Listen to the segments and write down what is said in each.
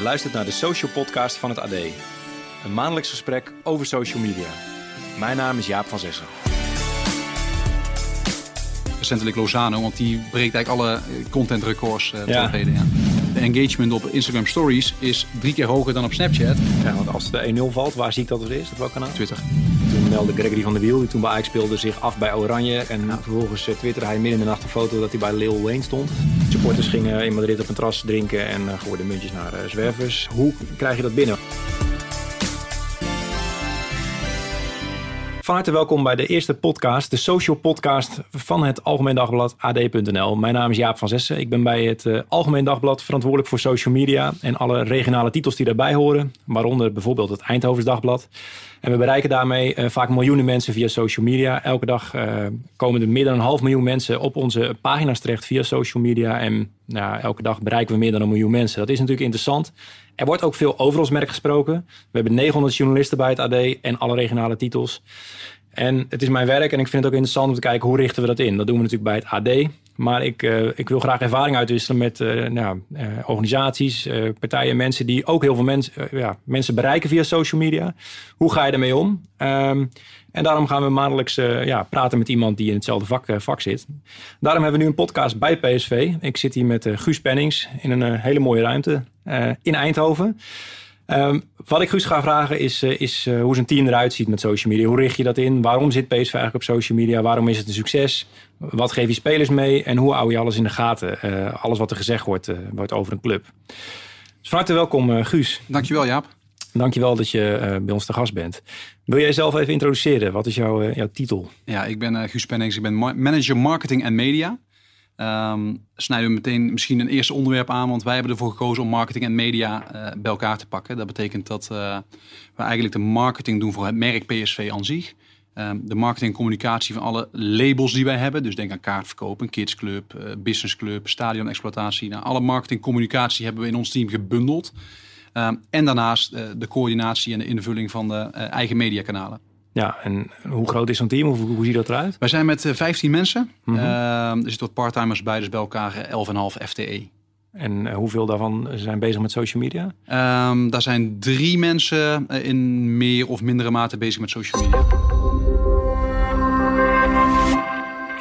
Je luistert naar de Social Podcast van het AD. Een maandelijks gesprek over social media. Mijn naam is Jaap van Zessen. recentelijk Lozano, want die breekt eigenlijk alle eh, content records uh, Ja. ja. ja. De engagement op Instagram Stories is drie keer hoger dan op Snapchat. Ja, want als de 1-0 valt, waar zie ik dat het is? Op welk kanaal? Twitter. Toen meldde Gregory van der Wiel, die toen bij Ajax speelde, zich af bij Oranje. En vervolgens eh, twitterde hij midden in de nacht een foto dat hij bij Lil Wayne stond. Supporters gingen in Madrid op een terras drinken en eh, gooiden muntjes naar eh, zwervers. Hoe krijg je dat binnen? Van welkom bij de eerste podcast, de social podcast van het Algemeen Dagblad AD.nl. Mijn naam is Jaap van Zessen. Ik ben bij het eh, Algemeen Dagblad verantwoordelijk voor social media en alle regionale titels die daarbij horen. Waaronder bijvoorbeeld het Eindhovens Dagblad. En we bereiken daarmee eh, vaak miljoenen mensen via social media. Elke dag eh, komen er meer dan een half miljoen mensen op onze pagina's terecht via social media. En nou, elke dag bereiken we meer dan een miljoen mensen. Dat is natuurlijk interessant. Er wordt ook veel over ons merk gesproken. We hebben 900 journalisten bij het AD en alle regionale titels. En het is mijn werk en ik vind het ook interessant om te kijken hoe richten we dat in. Dat doen we natuurlijk bij het AD. Maar ik, eh, ik wil graag ervaring uitwisselen met eh, nou, eh, organisaties, partijen, mensen die ook heel veel mensen, ja, mensen bereiken via social media. Hoe ga je daarmee om? Ehm, en daarom gaan we maandelijks eh, ja, praten met iemand die in hetzelfde vak, eh, vak zit. Daarom hebben we nu een podcast bij PSV. Ik zit hier met eh, Guus Pennings in een hele mooie ruimte in Eindhoven. Ehm, wat ik Guus ga vragen is, is hoe zijn team eruit ziet met social media. Hoe richt je dat in? Waarom zit PSV eigenlijk op social media? Waarom is het een succes? Wat geef je spelers mee? En hoe hou je alles in de gaten? Alles wat er gezegd wordt, wordt over een club. Dus van harte welkom Guus. Dankjewel Jaap. Dankjewel dat je eh, bij ons te gast bent. Wil jij jezelf even introduceren? Wat is jouw, eh, jouw titel? Ja, ik ben eh, Guus Pennings. Ik ben ma- manager marketing en media. Ehm, snijden we meteen misschien een eerste onderwerp aan, want wij hebben ervoor gekozen om marketing en media bij elkaar te pakken. Dat betekent dat we eigenlijk de marketing doen voor het merk PSV aan zich. Ehm, de marketing en communicatie van alle labels die wij hebben. Dus denk aan kaartverkoop, een kidsclub, eh businessclub, stadionexploitatie. Nou, alle marketing en communicatie hebben we in ons team gebundeld. Ehm, en daarnaast eh, de coördinatie en de invulling van de eh, eigen mediakanalen. Ja, en hoe groot is zo'n team? Hoe, hoe ziet dat eruit? Wij zijn met eh, 15 mensen. Mhm. Ehm, er zitten wat partimers bij, dus bij elkaar eh, 11,5 FTE. En eh, hoeveel daarvan zijn bezig met social media? Ehm, daar zijn drie mensen eh, in meer of mindere mate bezig met social media.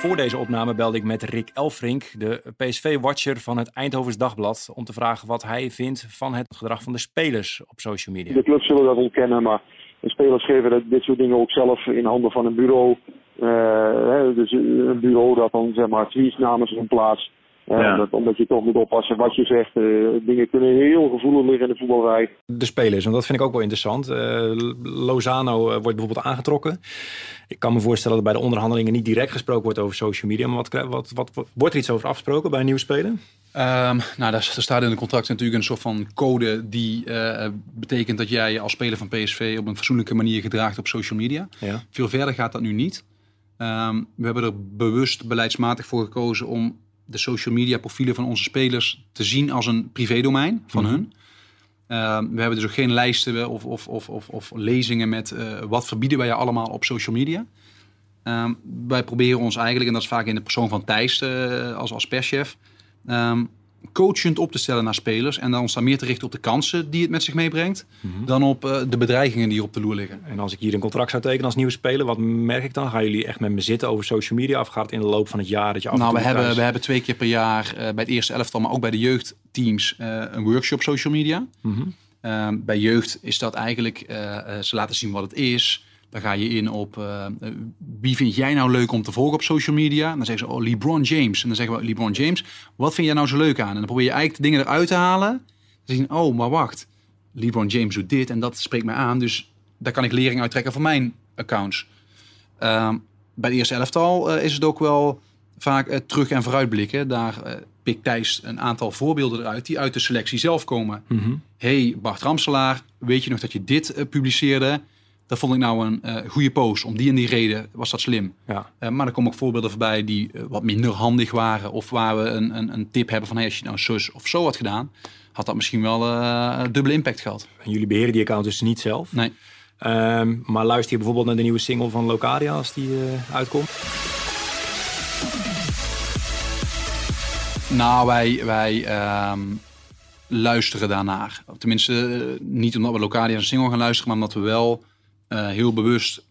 Voor deze opname belde ik met Rick Elfrink, de PSV-watcher van het Eindhovens Dagblad, om te vragen wat hij vindt van het gedrag van de spelers op social media. De clubs zullen dat ontkennen, maar de spelers geven dit soort dingen ook zelf in handen van een bureau. Eh, dus een bureau dat dan zeg maar tweets namens hun plaats. Ja. dat, omdat je toch moet oppassen wat je zegt. Eh, dingen kunnen heel gevoelig liggen in de voetbalwijk. De spelers, want dat vind ik ook wel interessant. Eh, Lozano eh, wordt bijvoorbeeld aangetrokken. Ik kan me voorstellen dat bij de onderhandelingen niet direct gesproken wordt over social media. Maar wat, wat, wat, wat- wordt er iets over afgesproken bij een nieuwe speler? Ehm, nou, daar, daar staat in het contract natuurlijk een soort van code die eh, betekent dat jij je als speler van PSV op een fatsoenlijke manier gedraagt op social media. Ja. Veel verder gaat dat nu niet. Ehm, we hebben er bewust beleidsmatig voor gekozen om de social media profielen van onze spelers te zien als een privédomein van Mhm. hun. Ehm, we hebben dus ook geen lijsten of, of, of, of, of lezingen met eh, wat verbieden wij je allemaal op social media. Ehm, wij proberen ons eigenlijk, en dat is vaak in de persoon van Thijs eh, als, als perschef, ehm, coachend op te stellen naar spelers. En dan ons dan meer te richten op de kansen die het met zich meebrengt, dan op eh, de bedreigingen die op de loer liggen. En als ik hier een contract zou tekenen als nieuwe speler, wat merk ik dan? Gaan jullie echt met me zitten over social media? Of gaat het in de loop van het jaar dat je af Nou, we hebben, thuis- we hebben twee keer per jaar eh, bij het eerste elftal, maar ook bij de jeugdteams, eh, een workshop social media. Mhm. Ehm, bij jeugd is dat eigenlijk, ze laten zien wat het is. Dan ga je in op eh, wie vind jij nou leuk om te volgen op social media. En dan zeggen ze, oh, LeBron James. En dan zeggen we, LeBron James, wat vind jij nou zo leuk aan? En dan probeer je eigenlijk de dingen eruit te halen. Dan zien, oh, maar wacht. LeBron James doet dit en dat spreekt mij aan. Dus daar kan ik lering uit trekken voor mijn accounts. Ehm, bij het eerste elftal eh, is het ook wel vaak eh, terug- en vooruitblikken. Daar pikt Thijs een aantal voorbeelden eruit die uit de selectie zelf komen. Mhm. hey, Bart Ramselaar, weet je nog dat je dit publiceerde? Dat vond ik nou een eh, goede post. Om die en die reden was dat slim. Ja. Eh, maar er komen ook voorbeelden voorbij die eh, wat minder handig waren. Of waar we een, een, een tip hebben van hey, als je nou zus of zo had gedaan, had dat misschien wel een dubbele impact gehad. En jullie beheren die account dus niet zelf. Nee. Ehm, maar luister je bijvoorbeeld naar de nieuwe single van Locadia als die uitkomt? Nou, wij, wij ehm, luisteren daarnaar. Tenminste, niet omdat we lokaal aan single gaan luisteren, maar omdat we wel eh, heel bewust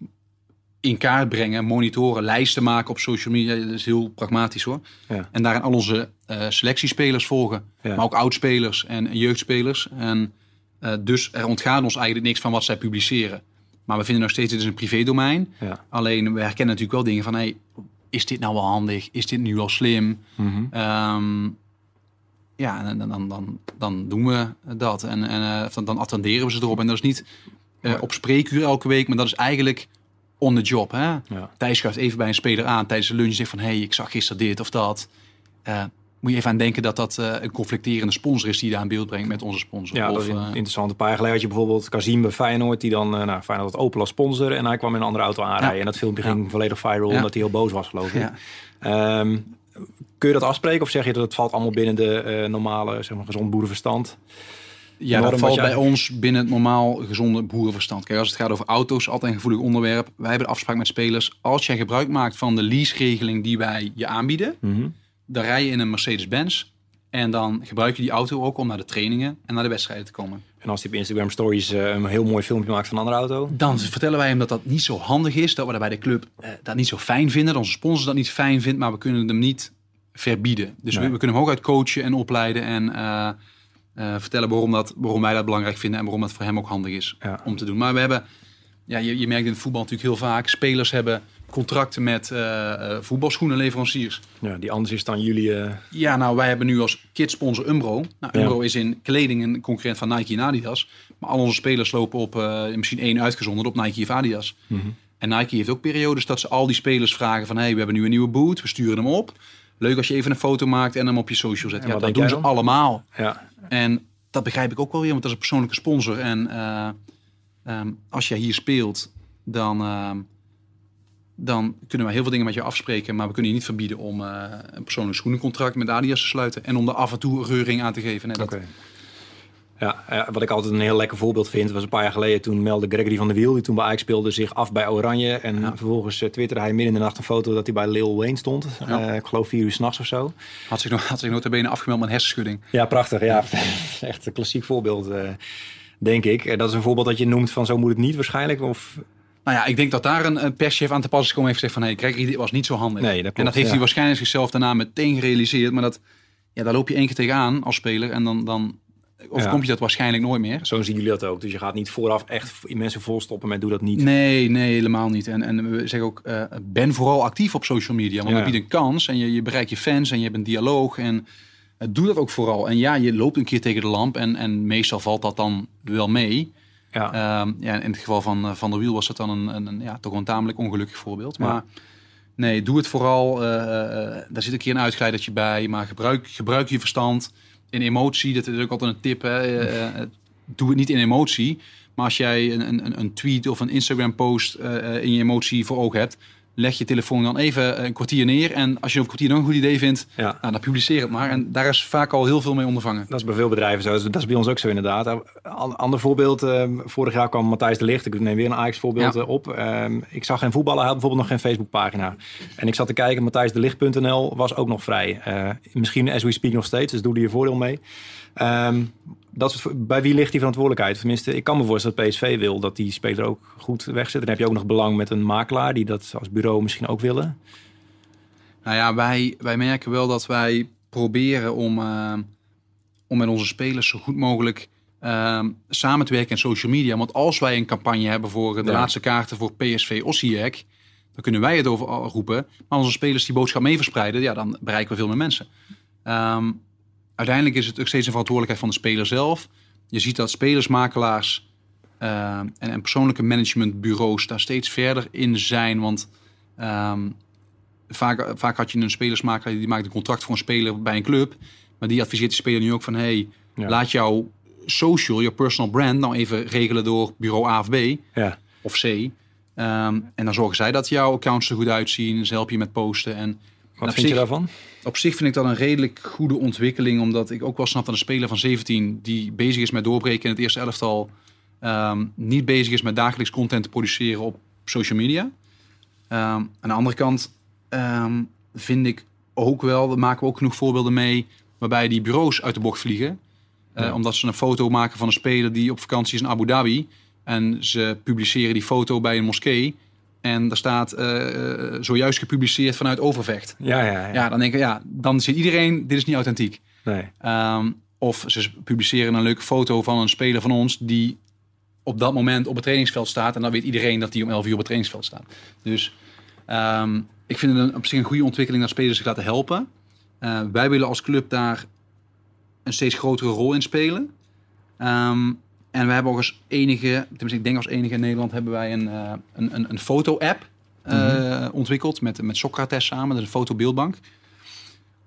in kaart brengen, monitoren, lijsten maken op social media. Dat is heel pragmatisch hoor. Ja. En daarin al onze eh, selectiespelers volgen. Ja. Maar ook oudspelers en jeugdspelers. En eh, dus er ontgaat ons eigenlijk niks van wat zij publiceren. Maar we vinden nog steeds, dit is een privédomein. Ja. Alleen we herkennen natuurlijk wel dingen van, hey, is dit nou wel handig? Is dit nu wel slim? Mhm. Ehm, ja, en dan, dan, dan, dan doen we dat. En, en dan attenderen we ze erop. En dat is niet eh, op spreekuur elke week, maar dat is eigenlijk on the job. Hè? Ja. Thijs schuift even bij een speler aan tijdens de lunch zegt van... hé, hey, ik zag gisteren dit of dat. Eh, moet je even aan denken dat dat eh, een conflicterende sponsor is... die daar in beeld brengt met onze sponsor. Ja, dat of, is eh, interessant. Een paar jaar geleden had je bijvoorbeeld Kazim bij Feyenoord, die dan, nou, Feyenoord had Opel als sponsor en hij kwam in een andere auto aanrijden. Ja. En dat filmpje Ja. ging volledig viral omdat hij heel boos was, geloof ik. ja. Ehm, kun je dat afspreken of zeg je dat het valt allemaal binnen de normale, zeg maar, gezond boerenverstand? Ja, dat valt jij- bij ons binnen het normaal gezonde boerenverstand. Kijk, als het gaat over auto's, altijd een gevoelig onderwerp. Wij hebben de afspraak met spelers. Als jij gebruik maakt van de lease-regeling die wij je aanbieden, Mhm. dan rij je in een Mercedes-Benz. En dan gebruik je die auto ook om naar de trainingen en naar de wedstrijden te komen. En als hij op Instagram Stories eh, een heel mooi filmpje maakt van een andere auto? Dan vertellen wij hem dat dat niet zo handig is. Dat we dat bij de club eh, dat niet zo fijn vinden. Dat onze sponsor dat niet fijn vindt. Maar we kunnen hem niet verbieden. Dus Nee. we, we kunnen hem ook uit coachen en opleiden. En eh, vertellen waarom, dat, waarom wij dat belangrijk vinden. En waarom dat voor hem ook handig is Ja. om te doen. Maar we hebben, ja, je, je merkt in het voetbal natuurlijk heel vaak. Spelers hebben contracten met eh eh, voetbalschoenenleveranciers. Ja, die anders is dan jullie. eh, Ja, nou, wij hebben nu als kidsponsor Umbro. Nou, Ja. Umbro is in kleding een concurrent van Nike en Adidas. Maar al onze spelers lopen op, eh, misschien één uitgezonderd, op Nike of Adidas. Mhm. En Nike heeft ook periodes dat ze al die spelers vragen van... hey, we hebben nu een nieuwe boot, we sturen hem op. Leuk als je even een foto maakt en hem op je social zet. En Ja, dat doen ze dan? allemaal. ja. En dat begrijp ik ook wel weer, want dat is een persoonlijke sponsor. En eh, ehm, als jij hier speelt, dan, ehm, dan kunnen we heel veel dingen met je afspreken. Maar we kunnen je niet verbieden om eh, een persoonlijk schoenencontract met Adidas te sluiten. En om er af en toe reuring aan te geven. Nee, dat, Oké. Ja, wat ik altijd een heel lekker voorbeeld vind, was een paar jaar geleden toen meldde Gregory van der Wiel, die toen bij Ajax speelde, zich af bij Oranje. En Ja. vervolgens eh, twitterde hij midden in de nacht een foto dat hij bij Lil Wayne stond. Ja. Eh, ik geloof vier uur s'nachts of zo. Had zich, had zich nota bene afgemeld met een hersenschudding. Ja, prachtig. Ja, echt een klassiek voorbeeld, eh, denk ik. Dat is een voorbeeld dat je noemt van zo moet het niet waarschijnlijk. Of, Nou ja, ik denk dat daar een, een perschef aan te pas is gekomen heeft gezegd van... hé, hey, Gregory, dit was niet zo handig. Nee, dat klopt, en dat heeft ja. hij waarschijnlijk zichzelf daarna meteen gerealiseerd. Maar dat, ja, daar loop je één keer tegenaan als speler. En dan, dan overkomt je dat waarschijnlijk nooit meer. zo zien jullie dat ook. Dus je gaat niet vooraf echt mensen volstoppen met doe dat niet. Nee, nee, helemaal niet. En, en we zeggen ook, eh, ben vooral actief op social media. Want Ja. dat biedt een kans en je, je bereikt je fans en je hebt een dialoog. En eh, doe dat ook vooral. En ja, je loopt een keer tegen de lamp en, en meestal valt dat dan wel mee. Ja. Ehm, ja, in het geval van eh, Van der Wiel was dat dan een, een, een, ja, toch een tamelijk ongelukkig voorbeeld. Ja. Maar nee, doe het vooral. eh, eh, daar zit een keer een uitglijdertje bij. Maar gebruik, gebruik je verstand in emotie. Dat is ook altijd een tip. Hè. Eh, eh, doe het niet in emotie. Maar als jij een, een, een tweet of een Instagram post eh, eh, in je emotie voor ogen hebt... leg je telefoon dan even een kwartier neer. En als je een kwartier nog een goed idee vindt, ja. nou, dan publiceer het maar. En daar is vaak al heel veel mee ondervangen. Dat is bij veel bedrijven zo. Dat is bij ons ook zo inderdaad. Ander voorbeeld. eh, vorig jaar kwam Matthijs de Ligt. Ik neem weer een Ajax voorbeeld Ja. eh, op. Ehm, ik zag geen voetballer. Hij had bijvoorbeeld nog geen Facebookpagina. En ik zat te kijken. Matthijsdelicht.nl was ook nog vrij. Eh, misschien as we speak nog steeds. Dus doe er je voordeel mee. Ehm, dat is, bij wie ligt die verantwoordelijkheid? Tenminste, ik kan me voorstellen dat PSV wil dat die speler ook goed wegzet. Dan heb je ook nog belang met een makelaar die dat als bureau misschien ook willen. Nou ja, wij, wij merken wel dat wij proberen om, eh, om met onze spelers zo goed mogelijk eh, samen te werken in social media. Want als wij een campagne hebben voor de Ja. laatste kaarten voor PSV Osijek, dan kunnen wij het over roepen. Maar onze spelers die boodschap mee verspreiden, ja, dan bereiken we veel meer mensen. Ehm, uiteindelijk is het ook steeds een verantwoordelijkheid van de speler zelf. Je ziet dat spelersmakelaars eh, en, en persoonlijke managementbureaus daar steeds verder in zijn. Want ehm, vaak, vaak had je een spelersmakelaar die maakt een contract voor een speler bij een club. Maar die adviseert de speler nu ook van... hey, Ja. laat jouw social, je personal brand... nou even regelen door bureau A of B Ja, of C. Ehm, en dan zorgen zij dat jouw accounts er goed uitzien. Ze helpen je met posten. En wat op vind je daarvan? op zich vind ik dat een redelijk goede ontwikkeling. Omdat ik ook wel snap dat een speler van 17 die bezig is met doorbreken in het eerste elftal. ehm, niet bezig is met dagelijks content te produceren op social media. Ehm, aan de andere kant ehm, vind ik ook wel, daar maken we ook genoeg voorbeelden mee. waarbij die bureaus uit de bocht vliegen. Eh, Ja. Omdat ze een foto maken van een speler die op vakantie is in Abu Dhabi. En ze publiceren die foto bij een moskee. En daar staat eh, eh, zojuist gepubliceerd vanuit Overvecht. Ja, ja, ja. Ja, dan denk ik, ja, dan zit iedereen, dit is niet authentiek. Nee. Ehm, of ze publiceren een leuke foto van een speler van ons die op dat moment op het trainingsveld staat. En dan weet iedereen dat hij om 11 uur op het trainingsveld staat. Dus ehm, ik vind het een, op zich een goede ontwikkeling dat spelers zich laten helpen. Eh, wij willen als club daar een steeds grotere rol in spelen. Ehm, en we hebben ook als enige, tenminste ik denk als enige in Nederland, hebben wij een, eh, een, een, een foto-app eh, ontwikkeld met, met Socrates samen. Dat is een fotobeeldbank.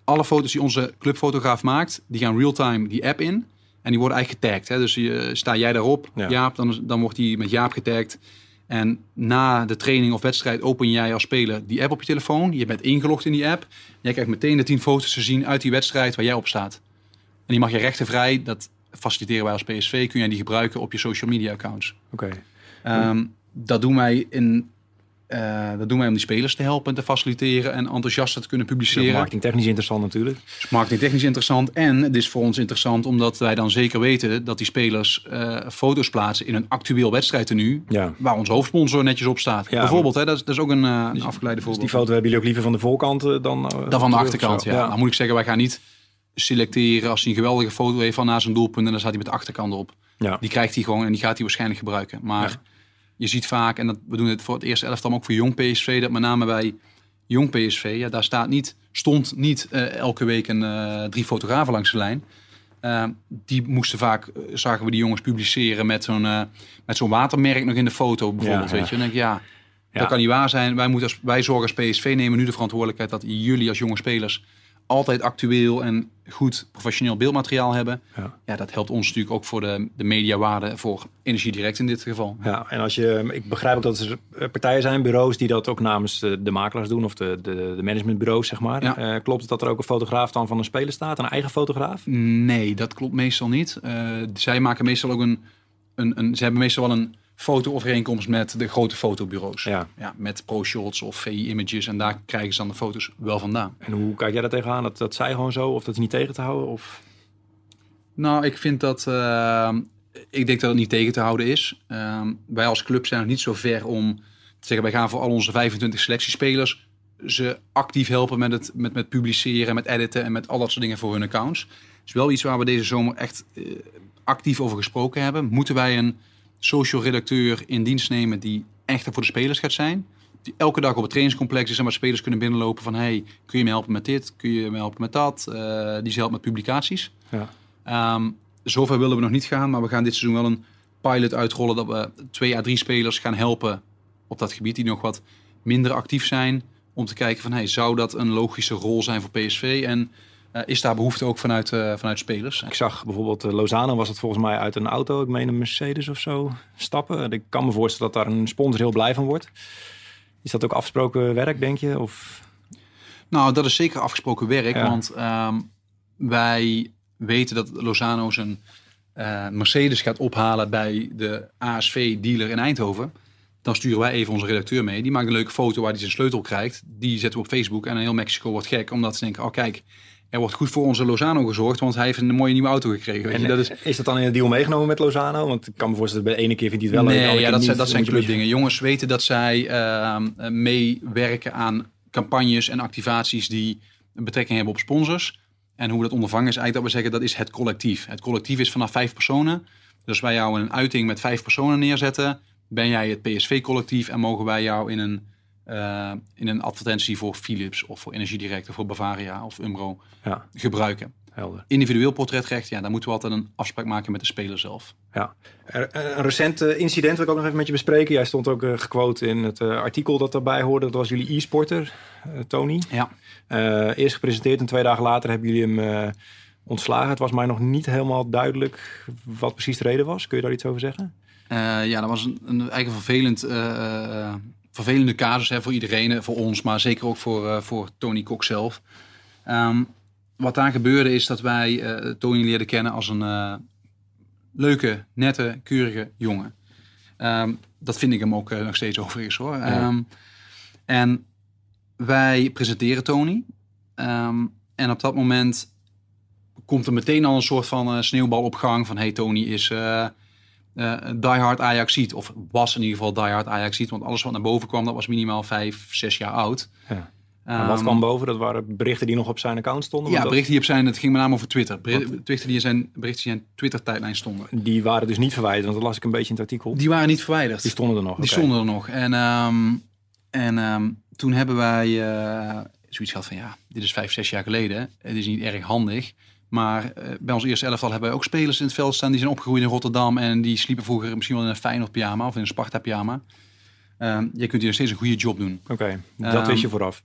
Alle foto's die onze clubfotograaf maakt, die gaan real-time die app in. En die worden eigenlijk getagd. Hè? Dus je, sta jij daarop, Ja. Jaap, dan, dan wordt die met Jaap getagd. En na de training of wedstrijd open jij als speler die app op je telefoon. Je bent ingelogd in die app. Jij krijgt meteen de 10 foto's te zien uit die wedstrijd waar jij op staat. En die mag je rechtenvrij, dat faciliteren wij als PSV, kun jij die gebruiken op je social media accounts. Oké. Ehm, dat, doen wij in, eh, dat doen wij om die spelers te helpen en te faciliteren en enthousiaster te kunnen publiceren. Marketingtechnisch interessant natuurlijk. is marketingtechnisch interessant. En het is voor ons interessant omdat wij dan zeker weten dat die spelers eh, foto's plaatsen in een actueel wedstrijdtenu. Ja. Waar onze hoofdsponsor netjes op staat. Ja, Bijvoorbeeld, hè, dat, is, dat is ook een, eh, een afgeleide Dus voorbeeld. die foto hebben jullie ook liever van de voorkant dan... Dan van de achterkant, ja. Dan moet ik zeggen, wij gaan niet selecteren als hij een geweldige foto heeft van na zijn doelpunt en dan staat hij met de achterkant op. Ja. Die krijgt hij gewoon en die gaat hij waarschijnlijk gebruiken. Maar Ja. je ziet vaak, en dat, we doen het voor het eerste elftal, maar ook voor jong PSV, dat met name bij jong PSV, ja, daar staat niet, stond niet eh, elke week een, eh, drie fotografen langs de lijn. Eh, die moesten vaak, zagen we die jongens publiceren met zo'n met zo'n watermerk nog in de foto bijvoorbeeld. Ja, weet je. En dan denk ik, ja, Ja. dat kan niet waar zijn. Wij, moeten als, wij zorgen als PSV, nemen nu de verantwoordelijkheid dat jullie als jonge spelers altijd actueel en goed professioneel beeldmateriaal hebben. Ja. Ja, dat helpt ons natuurlijk ook voor de, de mediawaarde voor Energie Direct in dit geval. Ja, en als je, ik begrijp ook dat er eh, partijen zijn, bureaus die dat ook namens de, makelaars doen of de, de, de managementbureaus, zeg maar. Ja. Eh, klopt het dat er ook een fotograaf dan van een speler staat, een eigen fotograaf? Nee, dat klopt meestal niet. Eh, zij maken meestal ook een, een, een. Ze hebben meestal wel een fotoovereenkomst met de grote fotobureaus. Ja. Ja, met ProShots of VI Images. En daar krijgen ze dan de foto's wel vandaan. En hoe kijk jij daar tegenaan? Dat, dat zij gewoon zo of dat is niet tegen te houden? Of... Nou, ik vind dat. eh, ik denk dat het niet tegen te houden is. Eh, wij als club zijn nog niet zo ver om te zeggen: wij gaan voor al onze 25 selectiespelers ze actief helpen met het met, met publiceren, met editen en met al dat soort dingen voor hun accounts. Het is wel iets waar we deze zomer echt eh, actief over gesproken hebben. Moeten wij een social redacteur in dienst nemen die echt voor de spelers gaat zijn? Die elke dag op het trainingscomplex is en waar spelers kunnen binnenlopen van: hey, kun je me helpen met dit? Kun je me helpen met dat? Eh, die ze helpt met publicaties. Ja. Ehm, zover willen we nog niet gaan, maar we gaan dit seizoen wel een pilot uitrollen dat we twee à drie spelers gaan helpen op dat gebied die nog wat minder actief zijn. Om te kijken van, hey, zou dat een logische rol zijn voor PSV? En eh, is daar behoefte ook vanuit, eh, vanuit spelers? Ik zag bijvoorbeeld eh, Lozano was het volgens mij uit een auto, ik meen een Mercedes of zo, stappen. En Ik kan me voorstellen dat daar een sponsor heel blij van wordt. Is dat ook afgesproken werk, denk je? Of... Nou, dat is zeker afgesproken werk, Ja. want ehm, wij weten dat Lozano zijn Mercedes gaat ophalen bij de ASV-dealer in Eindhoven. Dan sturen wij even onze redacteur mee. Die maakt een leuke foto waar hij zijn sleutel krijgt. Die zetten we op Facebook en heel Mexico wordt gek. Omdat ze denken, oh kijk, er wordt goed voor onze Lozano gezorgd. Want hij heeft een mooie nieuwe auto gekregen. En dat is, is dat dan in de deal meegenomen met Lozano? Want ik kan me voorstellen dat bij de ene keer vindt hij het wel leuk. nee, andere ja, dat zijn, niet. dat zijn je een clubdingen. Jongens weten dat zij ehm, eh, meewerken aan campagnes en activaties die een betrekking hebben op sponsors. En hoe we dat ondervangen is eigenlijk dat we zeggen dat is het collectief. Het collectief is vanaf vijf personen. Dus wij jou in een uiting met vijf personen neerzetten, ben jij het PSV-collectief en mogen wij jou in een, eh, in een advertentie voor Philips of voor Energiedirect of voor Bavaria of Umbro Ja, gebruiken. helder. Individueel portretrecht, ja, daar moeten we altijd een afspraak maken met de speler zelf. Ja. Er- Een recent eh, incident wil ik ook nog even met je bespreken. Jij stond ook eh, gequote in het eh, artikel dat daarbij hoorde. Dat was jullie e-sporter, eh, Tony. Ja. Eh, eerst gepresenteerd en twee dagen later hebben jullie hem eh, ontslagen. Het was mij nog niet helemaal duidelijk wat precies de reden was. Kun je daar iets over zeggen? Eh, ja, dat was een, een eigen vervelend, eh, eh, vervelende casus hè, voor iedereen, voor ons, maar zeker ook voor, eh, voor Tony Kok zelf. Ehm, wat daar gebeurde is dat wij eh, Tony leerden kennen als een eh, leuke, nette, keurige jongen. Ehm, dat vind ik hem ook nog steeds overigens hoor. Ehm, en wij presenteren Tony. En op dat moment komt er meteen al een soort van uh, sneeuwbalopgang van hey Tony is uh, uh, diehard Ajaxiet of was in ieder geval diehard Ajaxiet, want alles wat naar boven kwam dat was minimaal vijf, zes jaar oud. Ja. En wat kwam boven? Dat waren berichten die nog op zijn account stonden? Ja, berichten die op zijn, het ging met name over Twitter. Berichten die in zijn, berichten die in zijn Twitter-tijdlijn stonden. Die waren dus niet verwijderd, want dat las ik een beetje in het artikel. Die waren niet verwijderd. Die stonden er nog? Die stonden er nog. En, um, en um, toen hebben wij uh, zoiets gehad van, ja, dit is vijf, zes jaar geleden. Het is niet erg handig. Maar uh, bij ons eerste elftal hebben wij ook spelers in het veld staan. Die zijn opgegroeid in Rotterdam en die sliepen vroeger misschien wel in een Feyenoord pyjama of in een Sparta pyjama. Um, je kunt hier nog steeds een goede job doen. Oké, okay, dat wist je vooraf.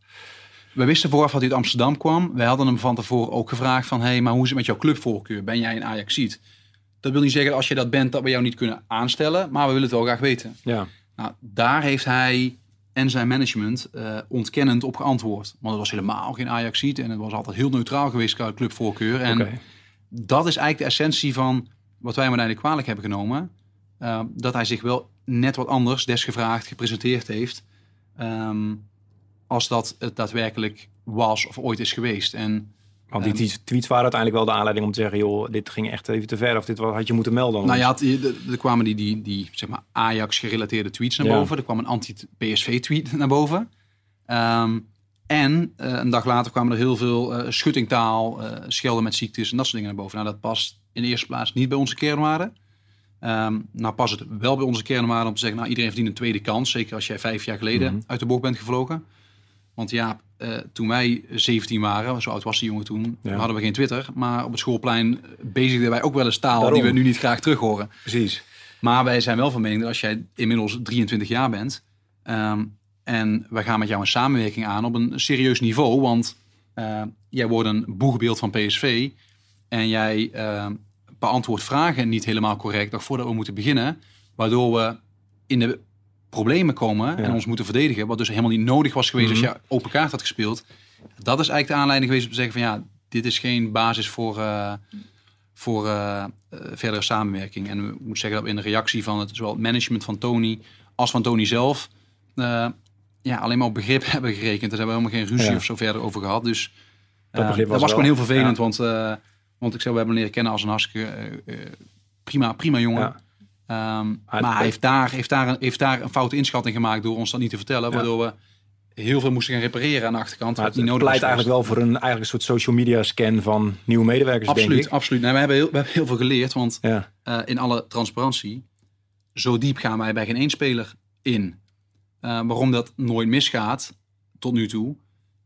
We wisten vooraf dat hij uit Amsterdam kwam. Wij hadden hem van tevoren ook gevraagd van... hé, hey, maar hoe is het met jouw clubvoorkeur? Ben jij een Ajaxiet? Dat wil niet zeggen als je dat bent dat we jou niet kunnen aanstellen... maar we willen het wel graag weten. Ja. Nou, daar heeft hij en zijn management uh, ontkennend op geantwoord. Want het was helemaal geen Ajaxiet... en het was altijd heel neutraal geweest qua clubvoorkeur. En okay. dat is eigenlijk de essentie van wat wij hem uiteindelijk kwalijk hebben genomen. Uh, dat hij zich wel net wat anders, desgevraagd, gepresenteerd heeft... Um, als dat het daadwerkelijk was of ooit is geweest. En, Want die tweets waren uiteindelijk wel de aanleiding om te zeggen... joh, dit ging echt even te ver of dit had je moeten melden. Nou ja, er kwamen die, die, die zeg maar Ajax-gerelateerde tweets naar boven. Er kwam een anti-PSV-tweet naar boven. Um, en uh, een dag later kwamen er heel veel uh, schuttingtaal, uh, schelden met ziektes en dat soort dingen naar boven. Nou, dat past in de eerste plaats niet bij onze kernwaarden. Um, nou past het wel bij onze kernwaarden om te zeggen... nou, iedereen verdient een tweede kans. Zeker als jij vijf jaar geleden mm -hmm. uit de bocht bent gevlogen. Want ja, uh, toen wij 17 waren, zo oud was die jongen toen, ja. hadden we geen Twitter. Maar op het schoolplein bezigden wij ook wel eens taal Daarom. die we nu niet graag terug horen. Precies. Maar wij zijn wel van mening dat als jij inmiddels 23 jaar bent um, en wij gaan met jou een samenwerking aan op een serieus niveau, want uh, jij wordt een boegbeeld van PSV en jij uh, beantwoordt vragen niet helemaal correct nog voordat we moeten beginnen, waardoor we in de problemen komen ja. en ons moeten verdedigen, wat dus helemaal niet nodig was geweest mm -hmm. als je open kaart had gespeeld. Dat is eigenlijk de aanleiding geweest om te zeggen van ja, dit is geen basis voor, uh, voor uh, verdere samenwerking. En ik moet zeggen dat we in de reactie van het zowel het management van Tony als van Tony zelf uh, ja, alleen maar op begrip hebben gerekend. Daar hebben we helemaal geen ruzie ja. of zo verder over gehad. Dus dat, dat was, was gewoon heel vervelend, ja. want, want ik zou we hebben leren kennen als een hartstikke prima, prima jongen. Um, maar hij heeft daar, heeft, daar een, heeft daar een foute inschatting gemaakt door ons dat niet te vertellen. Ja. Waardoor we heel veel moesten gaan repareren aan de achterkant. Maar het, het pleit eigenlijk wel voor een, eigenlijk een soort social media scan van nieuwe medewerkers, absoluut, denk ik. Absoluut, nee, we, hebben heel, we hebben heel veel geleerd. Want ja. uh, in alle transparantie, zo diep gaan wij bij geen één speler in. Uh, waarom dat nooit misgaat, tot nu toe,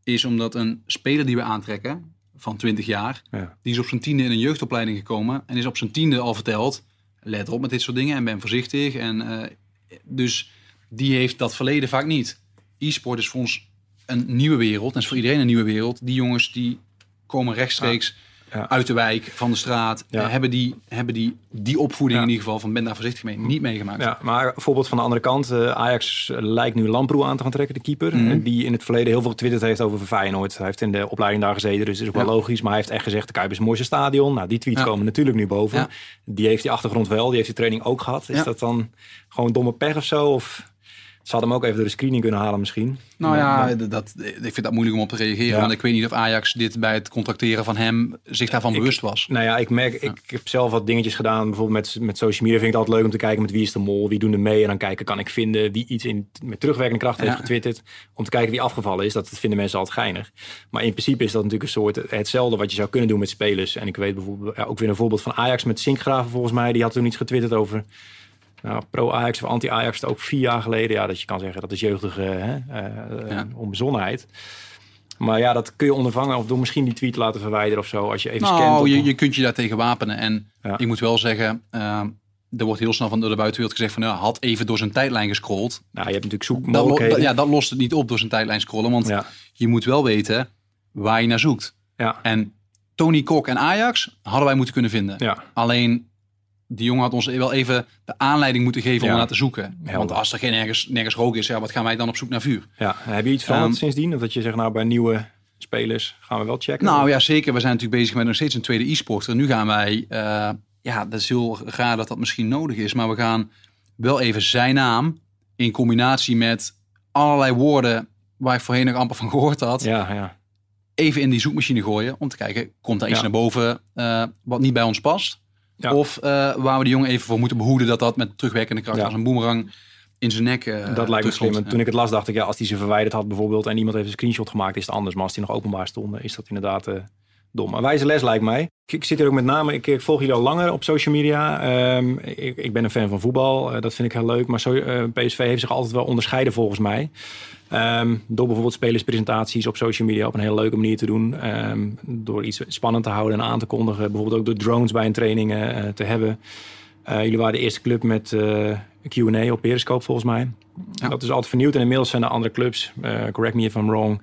is omdat een speler die we aantrekken, van 20 jaar, ja. die is op zijn tiende in een jeugdopleiding gekomen en is op zijn tiende al verteld let op met dit soort dingen en ben voorzichtig. En, uh, dus die heeft dat verleden vaak niet. E-sport is voor ons een nieuwe wereld. En is voor iedereen een nieuwe wereld. Die jongens die komen rechtstreeks. Ja. uit de wijk, van de straat. Ja. Hebben, die, hebben die, die opvoeding in ieder geval van ben daar voorzichtig mee niet meegemaakt. Ja, maar voorbeeld van de andere kant. Uh, Ajax lijkt nu Lamproe aan te gaan trekken, de keeper. Mm. Die in het verleden heel veel getwitterd heeft over Feyenoord. Hij heeft in de opleiding daar gezeten, dus is ook wel logisch. Maar hij heeft echt gezegd, de Kuip is het mooiste stadion. Nou, die tweets komen natuurlijk nu boven. Die heeft die achtergrond wel, die heeft die training ook gehad. Is dat dan gewoon domme pech of zo? Of... Ze hadden hem ook even door de screening kunnen halen misschien. Nou ja, dat, ik vind dat moeilijk om op te reageren. Ja. Want ik weet niet of Ajax dit bij het contracteren van hem zich daarvan ik, bewust was. Nou ja, ik merk, ik, ik, heb zelf wat dingetjes gedaan. Bijvoorbeeld met, met social media vind ik het altijd leuk om te kijken met wie is de mol, wie doen er mee. En dan kijken, kan ik vinden wie iets in, met terugwerkende kracht heeft getwitterd. Om te kijken wie afgevallen is. Dat vinden mensen altijd geinig. Maar in principe is dat natuurlijk een soort hetzelfde wat je zou kunnen doen met spelers. En ik weet bijvoorbeeld ook weer een voorbeeld van Ajax met Sinkgraven volgens mij. Die had toen iets getwitterd over nou, pro-Ajax of anti-Ajax ook vier jaar geleden. Ja, dat je kan zeggen dat is jeugdige hè, uh, ja. onbezonnenheid. Maar ja, dat kun je ondervangen of door misschien die tweet laten verwijderen of zo. Als je even nou, scant. Je, je kunt je daar tegen wapenen. En ja. ik moet wel zeggen, uh, er wordt heel snel van door de buitenwereld gezegd van... Ja, had even door zijn tijdlijn gescrolld. Nou, je hebt natuurlijk zoekmogelijkheden. Dat, ja, dat lost het niet op door zijn tijdlijn scrollen. Want ja. je moet wel weten waar je naar zoekt. Ja. En Tony Kok en Ajax hadden wij moeten kunnen vinden. Ja. Alleen die jongen had ons wel even de aanleiding moeten geven ja. om naar te zoeken. Helder. Want als er geen nergens, nergens rook is, ja, wat gaan wij dan op zoek naar vuur? Ja, heb je iets veranderd um, sindsdien? Of dat je zegt, nou bij nieuwe spelers gaan we wel checken? Nou ja, zeker. We zijn natuurlijk bezig met nog steeds een tweede e-sporter. Nu gaan wij, uh, ja, dat is heel raar dat dat misschien nodig is, maar we gaan wel even zijn naam in combinatie met allerlei woorden waar ik voorheen nog amper van gehoord had. Ja, ja even in die zoekmachine gooien om te kijken, komt er iets naar boven eh, wat niet bij ons past? Ja. Of eh, waar we de jongen even voor moeten behoeden dat dat met terugwerkende kracht Ja. als een boemerang in zijn nek eh dat lijkt me slim. En. Toen ik het las, dacht ik, ja, als die ze verwijderd had bijvoorbeeld en iemand heeft een screenshot gemaakt, is het anders. Maar als die nog openbaar stonden, is dat inderdaad eh, dom. Een wijze les lijkt mij. Ik, ik zit hier ook met name, ik, ik volg jullie al langer op social media. Ehm, ik, ik ben een fan van voetbal, eh, dat vind ik heel leuk. Maar zo, eh, PSV heeft zich altijd wel onderscheiden volgens mij. Ehm, door bijvoorbeeld spelerspresentaties op social media op een hele leuke manier te doen. Ehm, door iets spannend te houden en aan te kondigen. Bijvoorbeeld ook door drones bij een training eh, te hebben. Jullie waren de eerste club met Q&A op Periscope volgens mij. Ja. Dat is altijd vernieuwd. En inmiddels zijn er andere clubs, correct me if I'm wrong,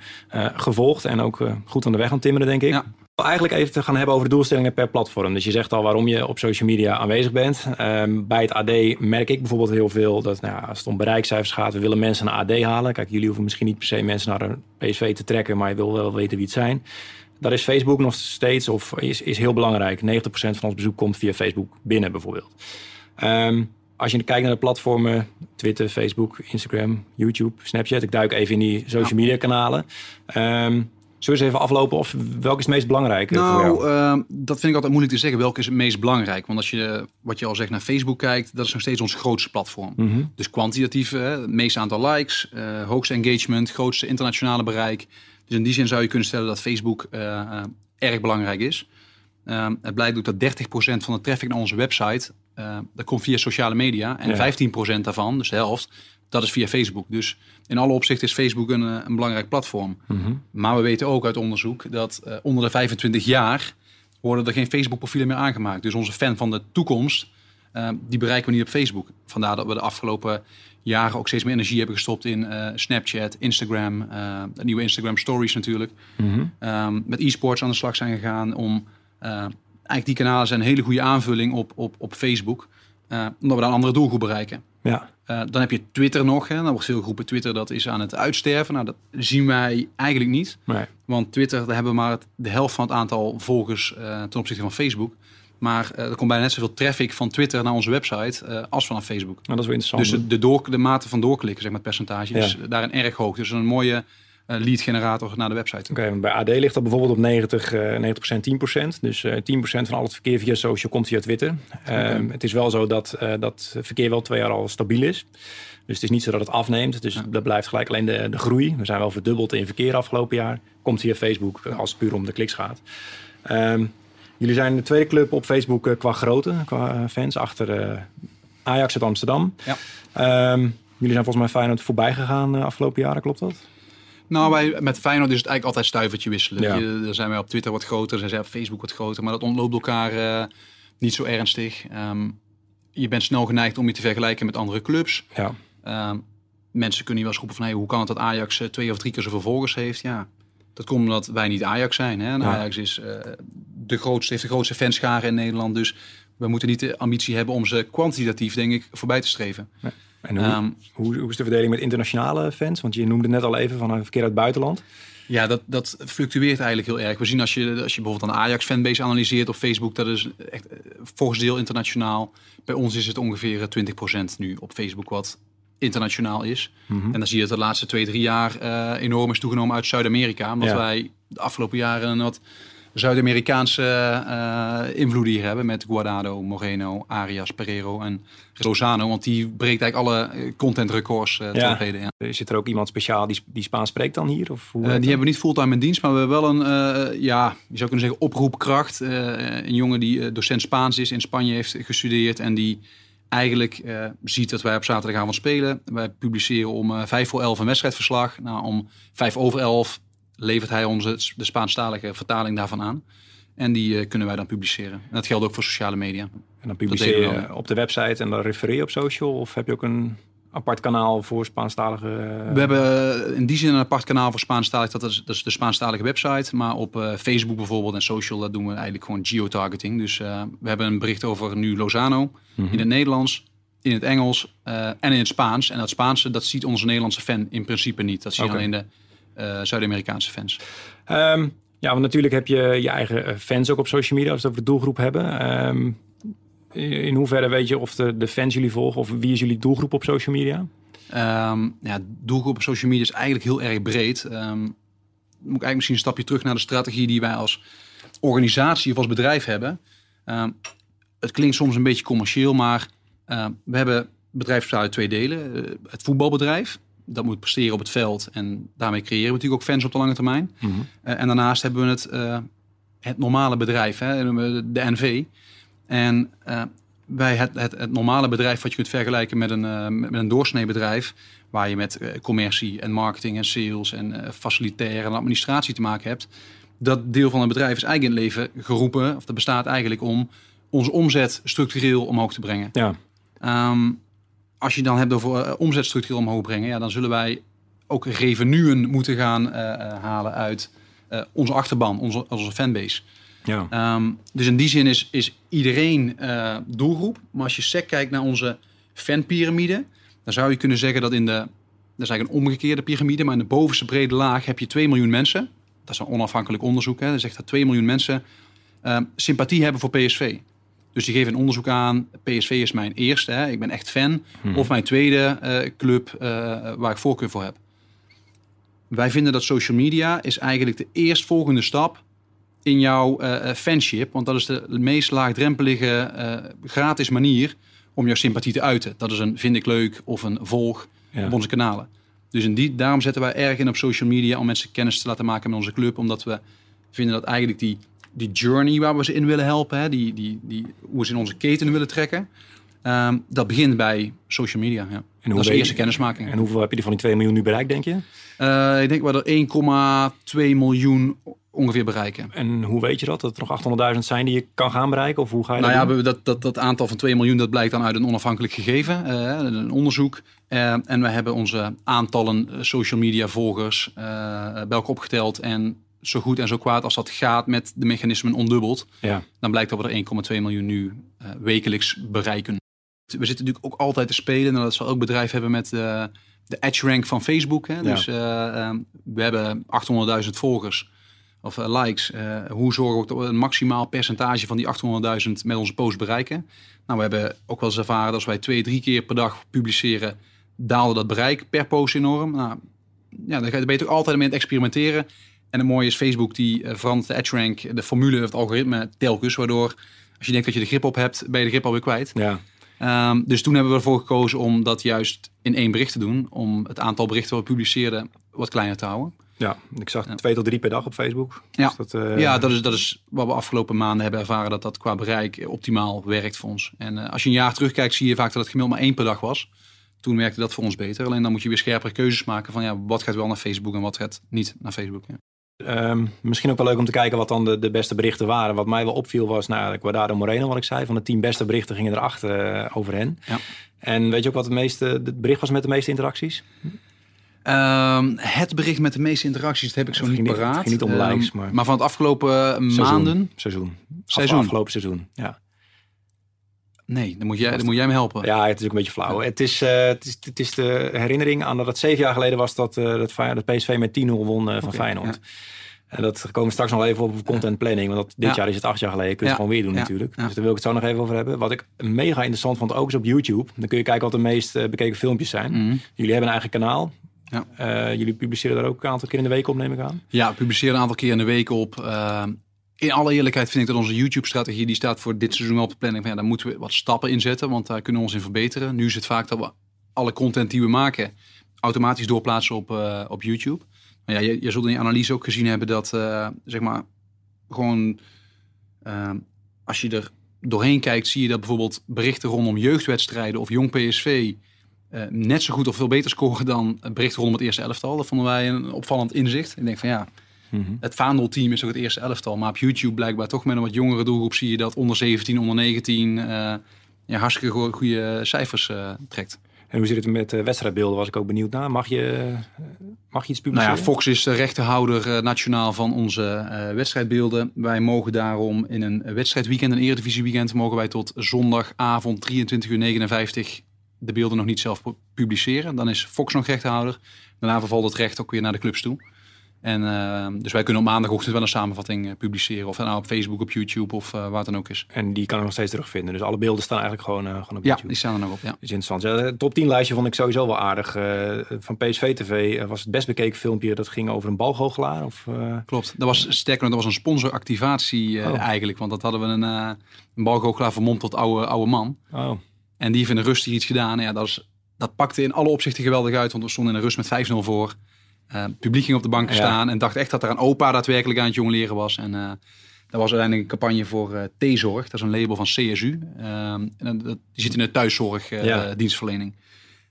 gevolgd. En ook goed aan de weg aan timmeren, denk ik. Ja. Eigenlijk even te gaan hebben over de doelstellingen per platform. Dus je zegt al waarom je op social media aanwezig bent. Ehm, bij het AD merk ik bijvoorbeeld heel veel dat nou, ja, als het om bereikcijfers gaat, we willen mensen naar AD halen. Kijk, jullie hoeven misschien niet per se mensen naar een PSV te trekken, maar je wil wel weten wie het zijn. Daar is Facebook nog steeds, of is, is heel belangrijk. 90% van ons bezoek komt via Facebook binnen bijvoorbeeld. Ehm, als je kijkt naar de platformen, Twitter, Facebook, Instagram, YouTube, Snapchat. Ik duik even in die social media kanalen. Ehm, zullen we eens even aflopen of welke is het meest belangrijke voor jou? Nou, ehm, dat vind ik altijd moeilijk te zeggen. Welke is het meest belangrijk? Want als je, wat je al zegt, naar Facebook kijkt, dat is nog steeds ons grootste platform. Mhm. Dus kwantitatief, hè, het meeste aantal likes, eh, hoogste engagement, grootste internationale bereik. Dus in die zin zou je kunnen stellen dat Facebook eh, eh, erg belangrijk is. Ehm, het blijkt ook dat 30% van de traffic naar onze website, dat komt via sociale media. En Ja. 15% daarvan, dus de helft, dat is via Facebook. Dus in alle opzichten is Facebook een, eh, een belangrijk platform. Mhm. Maar we weten ook uit onderzoek dat eh, onder de 25 jaar worden er geen Facebook-profielen meer aangemaakt. Dus onze fan van de toekomst, eh, die bereiken we niet op Facebook. Vandaar dat we de afgelopen jaren ook steeds meer energie hebben gestopt in Snapchat, Instagram, de nieuwe Instagram Stories natuurlijk. Mhm. Ehm, met e-sports aan de slag zijn gegaan om... eigenlijk die kanalen zijn een hele goede aanvulling op, op, op Facebook. Eh, omdat we dan een andere doelgroep bereiken. Ja, Eh, dan heb je Twitter nog. Hè. Dan wordt veel groepen Twitter dat is aan het uitsterven. Nou, dat zien wij eigenlijk niet. nee. Want Twitter, daar hebben we maar de helft van het aantal volgers eh, ten opzichte van Facebook. Maar er komt bijna net zoveel traffic van Twitter naar onze website als vanaf Facebook. Nou, dat is wel interessant. Dus de, de, door, de mate van doorklikken, zeg maar, het percentage, Ja. is daarin erg hoog. Dus een mooie lead generator naar de website. Oké, bij AD ligt dat bijvoorbeeld op 90, eh 90% 10%. Dus eh 10% van al het verkeer via social komt via Twitter. Ehm, Het is wel zo dat eh, dat verkeer wel twee jaar al stabiel is. Dus het is niet zo dat het afneemt. Dus Ja. dat blijft gelijk alleen de, de groei. We zijn wel verdubbeld in verkeer afgelopen jaar. Komt via Facebook eh, als het puur om de kliks gaat. Ehm, jullie zijn de tweede club op Facebook eh, qua grootte, qua eh, fans. Achter eh, Ajax uit Amsterdam. Ja. Ehm, jullie zijn volgens mij Feyenoord voorbij gegaan de afgelopen jaren, klopt dat? Nou, wij, met Feyenoord is het eigenlijk altijd stuivertje wisselen. Ja. Je, dan zijn wij op Twitter wat groter, zijn zij op Facebook wat groter. Maar dat ontloopt elkaar eh, niet zo ernstig. Ehm, je bent snel geneigd om je te vergelijken met andere clubs. Ja. Ehm, mensen kunnen hier wel eens roepen van... Hey, hoe kan het dat Ajax eh, twee of drie keer zoveel volgers heeft? Ja, dat komt omdat wij niet Ajax zijn. Hè? En Ja. Ajax is, eh, de grootste, heeft de grootste fanscharen in Nederland. Dus we moeten niet de ambitie hebben om ze kwantitatief, denk ik, voorbij te streven. En hoe, Ehm, Hoe, hoe is de verdeling met internationale fans? Want je noemde net al even van een verkeer uit het buitenland. Ja, dat, dat fluctueert eigenlijk heel erg. We zien als je, als je bijvoorbeeld een Ajax-fanbase analyseert op Facebook, dat is echt eh, volgens deel internationaal. Bij ons is het ongeveer eh, 20% nu op Facebook wat internationaal is. En dan zie je dat de laatste twee, drie jaar eh, enorm is toegenomen uit Zuid-Amerika. Omdat Ja. wij de afgelopen jaren een wat Zuid-Amerikaanse eh invloeden hier hebben. Met Guardado, Moreno, Arias, Pereiro en Rosano. Want die breekt eigenlijk alle eh, contentrecords eh Ja. tot heden. Ja. Zit er ook iemand speciaal die, die Spaans spreekt dan hier? Of hoe Eh, die hebben we niet fulltime in dienst, maar we hebben wel een, eh, ja, je zou kunnen zeggen, oproepkracht. Eh, een jongen die eh, docent Spaans is, in Spanje heeft gestudeerd en die eigenlijk eh, ziet dat wij op zaterdagavond spelen. Wij publiceren om eh, vijf voor elf een wedstrijdverslag. Nou, om vijf over elf levert hij ons het- de Spaanstalige vertaling daarvan aan. En die eh, kunnen wij dan publiceren. En dat geldt ook voor sociale media. En dan publiceer je op de website en dan refereer je op social? Of heb je ook een apart kanaal voor Spaanstalige... eh, We hebben eh, in die zin een apart kanaal voor Spaanstalig. Dat is, dat is de Spaanstalige website. Maar op Facebook bijvoorbeeld en social, dat doen we eigenlijk gewoon geotargeting. Dus we hebben een bericht over nu Lozano Mhm. in het Nederlands, in het Engels en in het Spaans. En dat Spaanse, dat ziet onze Nederlandse fan in principe niet. Dat zien Oké. alleen de Zuid-Amerikaanse fans. Ehm, ja, want natuurlijk heb je je eigen eh, fans ook op social media, als we het over de doelgroep hebben. Ehm, in hoeverre weet je of de, de fans jullie volgen of wie is jullie doelgroep op social media? Ehm ja, doelgroep op social media is eigenlijk heel erg breed. Ehm, eigenlijk misschien een stapje terug naar de strategie die wij als organisatie of als bedrijf hebben. Het klinkt soms een beetje commercieel, maar we hebben bedrijf bestaat uit twee delen. Eh, het voetbalbedrijf, dat moet presteren op het veld en daarmee creëren we natuurlijk ook fans op de lange termijn. Mhm. Eh, en daarnaast hebben we het, eh, het normale bedrijf, hè, de NV. En uh, bij het, het, het, normale bedrijf wat je kunt vergelijken met een, met een doorsnee bedrijf, waar je met commercie en marketing en sales en facilitair en administratie te maken hebt. Dat deel van het bedrijf is eigenlijk in het leven geroepen, of dat bestaat eigenlijk om onze omzet structureel omhoog te brengen. Ja. Um, als je dan hebt over omzet structureel omhoog brengen, ja, dan zullen wij ook revenuen moeten gaan halen uit onze achterban, onze, onze fanbase. Ja. Um, dus in die zin is, is iedereen doelgroep. Maar als je sec kijkt naar onze fanpyramide, dan zou je kunnen zeggen dat in de, dat is eigenlijk een omgekeerde piramide, maar in de bovenste brede laag heb je 2 miljoen mensen. Dat is een onafhankelijk onderzoek. Hè. Dat zegt dat 2 miljoen mensen uh, sympathie hebben voor PSV. Dus die geven een onderzoek aan. PSV is mijn eerste, hè. ik ben echt fan. Hmm. Of mijn tweede uh, club waar ik voorkeur voor heb. Wij vinden dat social media is eigenlijk de eerstvolgende stap in jouw uh, fanship. Want dat is de meest laagdrempelige gratis manier om jouw sympathie te uiten. Dat is een vind ik leuk of een volg ja. op onze kanalen. Dus in die, daarom zetten wij erg in op social media om mensen kennis te laten maken met onze club. Omdat we vinden dat eigenlijk die, die journey waar we ze in willen helpen, hè, die, die, die, hoe we ze in onze keten willen trekken, um, dat begint bij social media. Ja. En dat is de eerste kennismaking. En hoeveel heb je die van die 2 miljoen nu bereikt, denk je? Uh, ik denk wel er 1,2 miljoen ongeveer bereiken. En hoe weet je dat? Dat er nog 800.000 zijn die je kan gaan bereiken? Of hoe ga je nou dat ja, dat, dat, dat aantal van 2 miljoen dat blijkt dan uit een onafhankelijk gegeven, uh, een onderzoek. Uh, en we hebben onze aantallen social media volgers bij elkaar opgeteld. En zo goed en zo kwaad als dat gaat met de mechanismen ondubbeld. Ja. Dan blijkt dat we er 1,2 miljoen nu wekelijks bereiken. We zitten natuurlijk ook altijd te spelen. En dat zal ook bedrijf hebben met de edge rank van Facebook. Hè? Ja. Dus we hebben 800.000 volgers of likes. Hoe zorgen we dat we een maximaal percentage van die 800.000 met onze post bereiken? Nou, we hebben ook wel eens ervaren dat als wij twee, drie keer per dag publiceren, daalde dat bereik per post enorm. Nou, ja, dan ben je toch altijd mee aan het experimenteren. En het mooie is Facebook die uh, verandert de edge rank, de formule, het algoritme telkens, waardoor als je denkt dat je de grip op hebt, ben je de grip alweer kwijt. Ja. Um, dus toen hebben we ervoor gekozen om dat juist in één bericht te doen, om het aantal berichten wat we publiceerden wat kleiner te houden. Ja, ik zag twee tot drie per dag op Facebook. Ja, dus dat, uh... ja dat, is, dat is wat we afgelopen maanden hebben ervaren dat dat qua bereik optimaal werkt voor ons. En uh, als je een jaar terugkijkt zie je vaak dat het gemiddeld maar één per dag was. Toen werkte dat voor ons beter. Alleen dan moet je weer scherpere keuzes maken van ja, wat gaat wel naar Facebook en wat gaat niet naar Facebook. Ja. Um, misschien ook wel leuk om te kijken wat dan de, de beste berichten waren. Wat mij wel opviel was nou, Guardado Moreno, wat ik zei. Van de tien beste berichten gingen er acht uh, over hen. Ja. En weet je ook wat het, meeste, het bericht was met de meeste interacties? Um, het bericht met de meeste interacties, dat heb ik zo niet paraat. Ging niet om likes, maar... Um, maar van het afgelopen seizoen, maanden... Seizoen. Seizoen. Afgelopen seizoen, ja. Nee, dan moet, jij, dan moet jij me helpen. Ja, het is ook een beetje flauw. Het is, uh, het is, het is de herinnering aan dat het zeven jaar geleden was dat, uh, dat, dat PSV met 10-0 won uh, van okay, Feyenoord. Ja. En dat komen we straks nog even op content planning. Want dat, dit ja. jaar is het acht jaar geleden. Je kunt het gewoon weer doen natuurlijk. Dus daar wil ik het zo nog even over hebben. Wat ik mega interessant vond ook is op YouTube. Dan kun je kijken wat de meest bekeken filmpjes zijn. Mhm. Mm. Jullie hebben een eigen kanaal. Ja. Uh, jullie publiceren daar ook een aantal keer in de week op, neem ik aan? Ja, publiceren een aantal keer in de week op. Uh, in alle eerlijkheid vind ik dat onze YouTube-strategie, die staat voor dit seizoen op de planning. Van, ja, daar moeten we wat stappen in zetten, want daar kunnen we ons in verbeteren. Nu is het vaak dat we alle content die we maken automatisch doorplaatsen op, uh, op YouTube. Maar ja, je, je zult in je analyse ook gezien hebben dat, zeg maar, gewoon als je er doorheen kijkt, zie je dat bijvoorbeeld berichten rondom jeugdwedstrijden of jong PSV net zo goed of veel beter scoren dan berichten rondom het eerste elftal. Dat vonden wij een opvallend inzicht. Ik denk van ja, mm -hmm. het vaandelteam is ook het eerste elftal. Maar op YouTube blijkbaar toch met een wat jongere doelgroep zie je dat onder 17, onder 19 uh, ja, hartstikke go goede cijfers uh, trekt. En hoe zit het met uh, wedstrijdbeelden? Was ik ook benieuwd naar. Mag je, mag je iets publiceren? Nou ja, Fox is de rechterhouder uh, nationaal van onze uh, wedstrijdbeelden. Wij mogen daarom in een wedstrijdweekend, een eredivisieweekend, mogen wij tot zondagavond 23 uur 59 de beelden nog niet zelf publiceren. Dan is Fox nog rechthouder. Daarna vervalt het recht ook weer naar de clubs toe. En, uh, dus wij kunnen op maandagochtend wel een samenvatting uh, publiceren. Of nou op Facebook, op YouTube of uh, waar het dan ook is. En die kan ik nog steeds terugvinden. Dus alle beelden staan eigenlijk gewoon, gewoon op ja, YouTube. die staan er nog op, ja. Dat is interessant. Ja, het top 10 lijstje vond ik sowieso wel aardig. van PSV TV was het best bekeken filmpje. Dat ging over een balgoochelaar. Of, Klopt. Dat was, sterker dat was een sponsoractivatie oh. eigenlijk. Want dat hadden we een, een balgoochelaar vermomd tot oude, oude man. Oh. En die heeft in de rust hier iets gedaan. Ja, dat, is, dat pakte in alle opzichten geweldig uit. Want we stonden in de rust met 5-0 voor. Uh, publiek ging op de bank staan en dacht echt dat er een opa daadwerkelijk aan het jongleren was. En uh, dat was uiteindelijk een campagne voor uh, T-Zorg. Dat is een label van CSU. Ehm, en dat, die zit in de thuiszorgdienstverlening.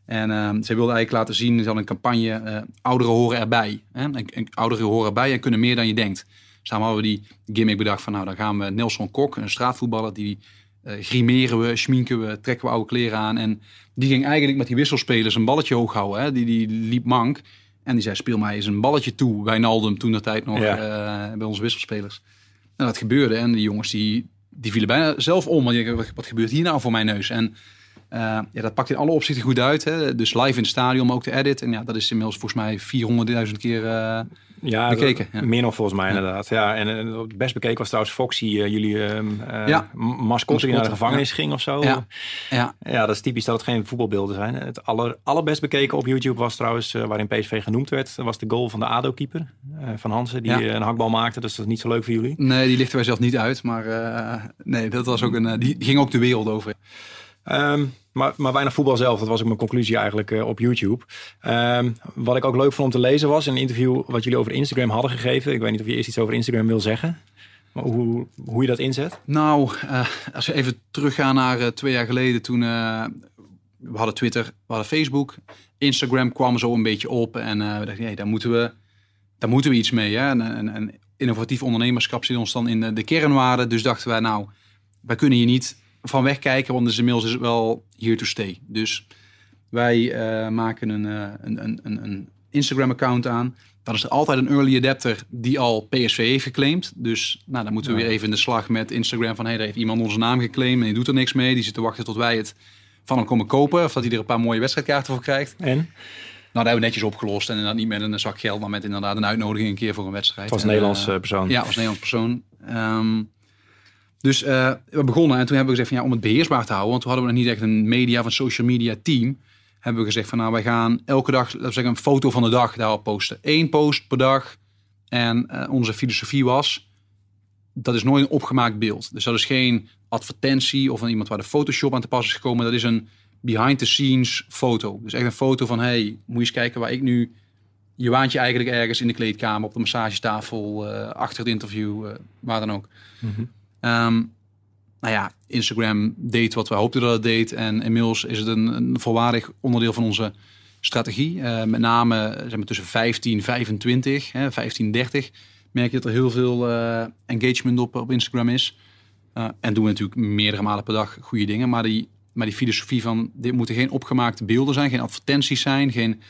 En ehm, ze wilden eigenlijk laten zien, ze hadden een campagne, ouderen horen erbij. Hè? En, en, ouderen horen erbij en kunnen meer dan je denkt. Dus hadden we die gimmick bedacht van, nou dan gaan we Nelson Kok, een straatvoetballer, die grimeren we, schminken we, trekken we oude kleren aan. En die ging eigenlijk met die wisselspelers een balletje hoog houden. Hè? Die, die liep mank. En die zei, speel mij eens een balletje toe. Wijnaldum toen de tijd nog ja. uh, bij onze wisselspelers. En dat gebeurde. En die jongens die, die vielen bijna zelf om. Want wat gebeurt hier nou voor mijn neus? En uh, ja, dat pakt in alle opzichten goed uit. Hè? Dus live in het stadion, maar ook de edit. En ja, dat is inmiddels volgens mij 400.000 keer uh, ja, bekeken. Ja. Meer nog volgens mij inderdaad. Ja, en het best bekeken was trouwens Foxy, uh, jullie ja. mascotte die naar de gevangenis ging of zo. Ja. Ja. ja, dat is typisch dat het geen voetbalbeelden zijn. Het aller, allerbest bekeken op YouTube was trouwens, waarin PSV genoemd werd, was de goal van de ADO-keeper van Hansen, die een hakbal maakte. Dus dat is niet zo leuk voor jullie. Nee, die lichten wij zelf niet uit. Maar nee, dat was ook een, die ging ook de wereld over. Um, maar, maar weinig voetbal zelf. Dat was ook mijn conclusie eigenlijk uh, op YouTube. Um, wat ik ook leuk vond om te lezen was een interview wat jullie over Instagram hadden gegeven. Ik weet niet of je eerst iets over Instagram wil zeggen. Maar hoe, hoe je dat inzet? Nou, uh, als we even teruggaan naar uh, twee jaar geleden. Toen we hadden Twitter, we hadden Facebook. Instagram kwam zo een beetje op. En we dachten, hey, daar, moeten we, daar moeten we iets mee. En, en, en innovatief ondernemerschap zit ons dan in de, de kernwaarden. Dus dachten wij, nou, wij kunnen hier niet van wegkijken, want dus inmiddels is het wel here to stay. Dus wij uh, maken een, uh, een, een, een Instagram-account aan. Dan is er altijd een early adapter die al PSV heeft geclaimd. Dus nou, dan moeten we weer even in de slag met Instagram van... hé, hey, daar heeft iemand onze naam geclaimd en die doet er niks mee. Die zit te wachten tot wij het van hem komen kopen. Of dat hij er een paar mooie wedstrijdkaarten voor krijgt. En? Nou, dat hebben we netjes opgelost. En inderdaad niet met een zak geld, maar met inderdaad een uitnodiging een keer voor een wedstrijd. Als Nederlands uh, persoon. Ja, als Nederlands persoon. Um, dus uh, we begonnen en toen hebben we gezegd van ja, om het beheersbaar te houden, want toen hadden we nog niet echt een media of social media team, hebben we gezegd van nou, wij gaan elke dag, we zeggen, een foto van de dag daarop posten. Eén post per dag. En uh, onze filosofie was, dat is nooit een opgemaakt beeld. Dus dat is geen advertentie of van iemand waar de Photoshop aan te pas is gekomen. Dat is een behind the scenes foto. Dus echt een foto van, hey, moet je eens kijken waar ik nu... Je waant je eigenlijk ergens in de kleedkamer, op de massagetafel, uh, achter het interview, waar dan ook. Mm. Um, nou ja, Instagram deed wat we hoopten dat het deed. En inmiddels is het een, een volwaardig onderdeel van onze strategie. Uh, met name zeg maar, tussen 15 25, hè, 15 30 merk je dat er heel veel uh, engagement op, op Instagram is. En doen we natuurlijk meerdere malen per dag goede dingen. Maar die, maar die filosofie van dit moeten geen opgemaakte beelden zijn, geen advertenties zijn, geen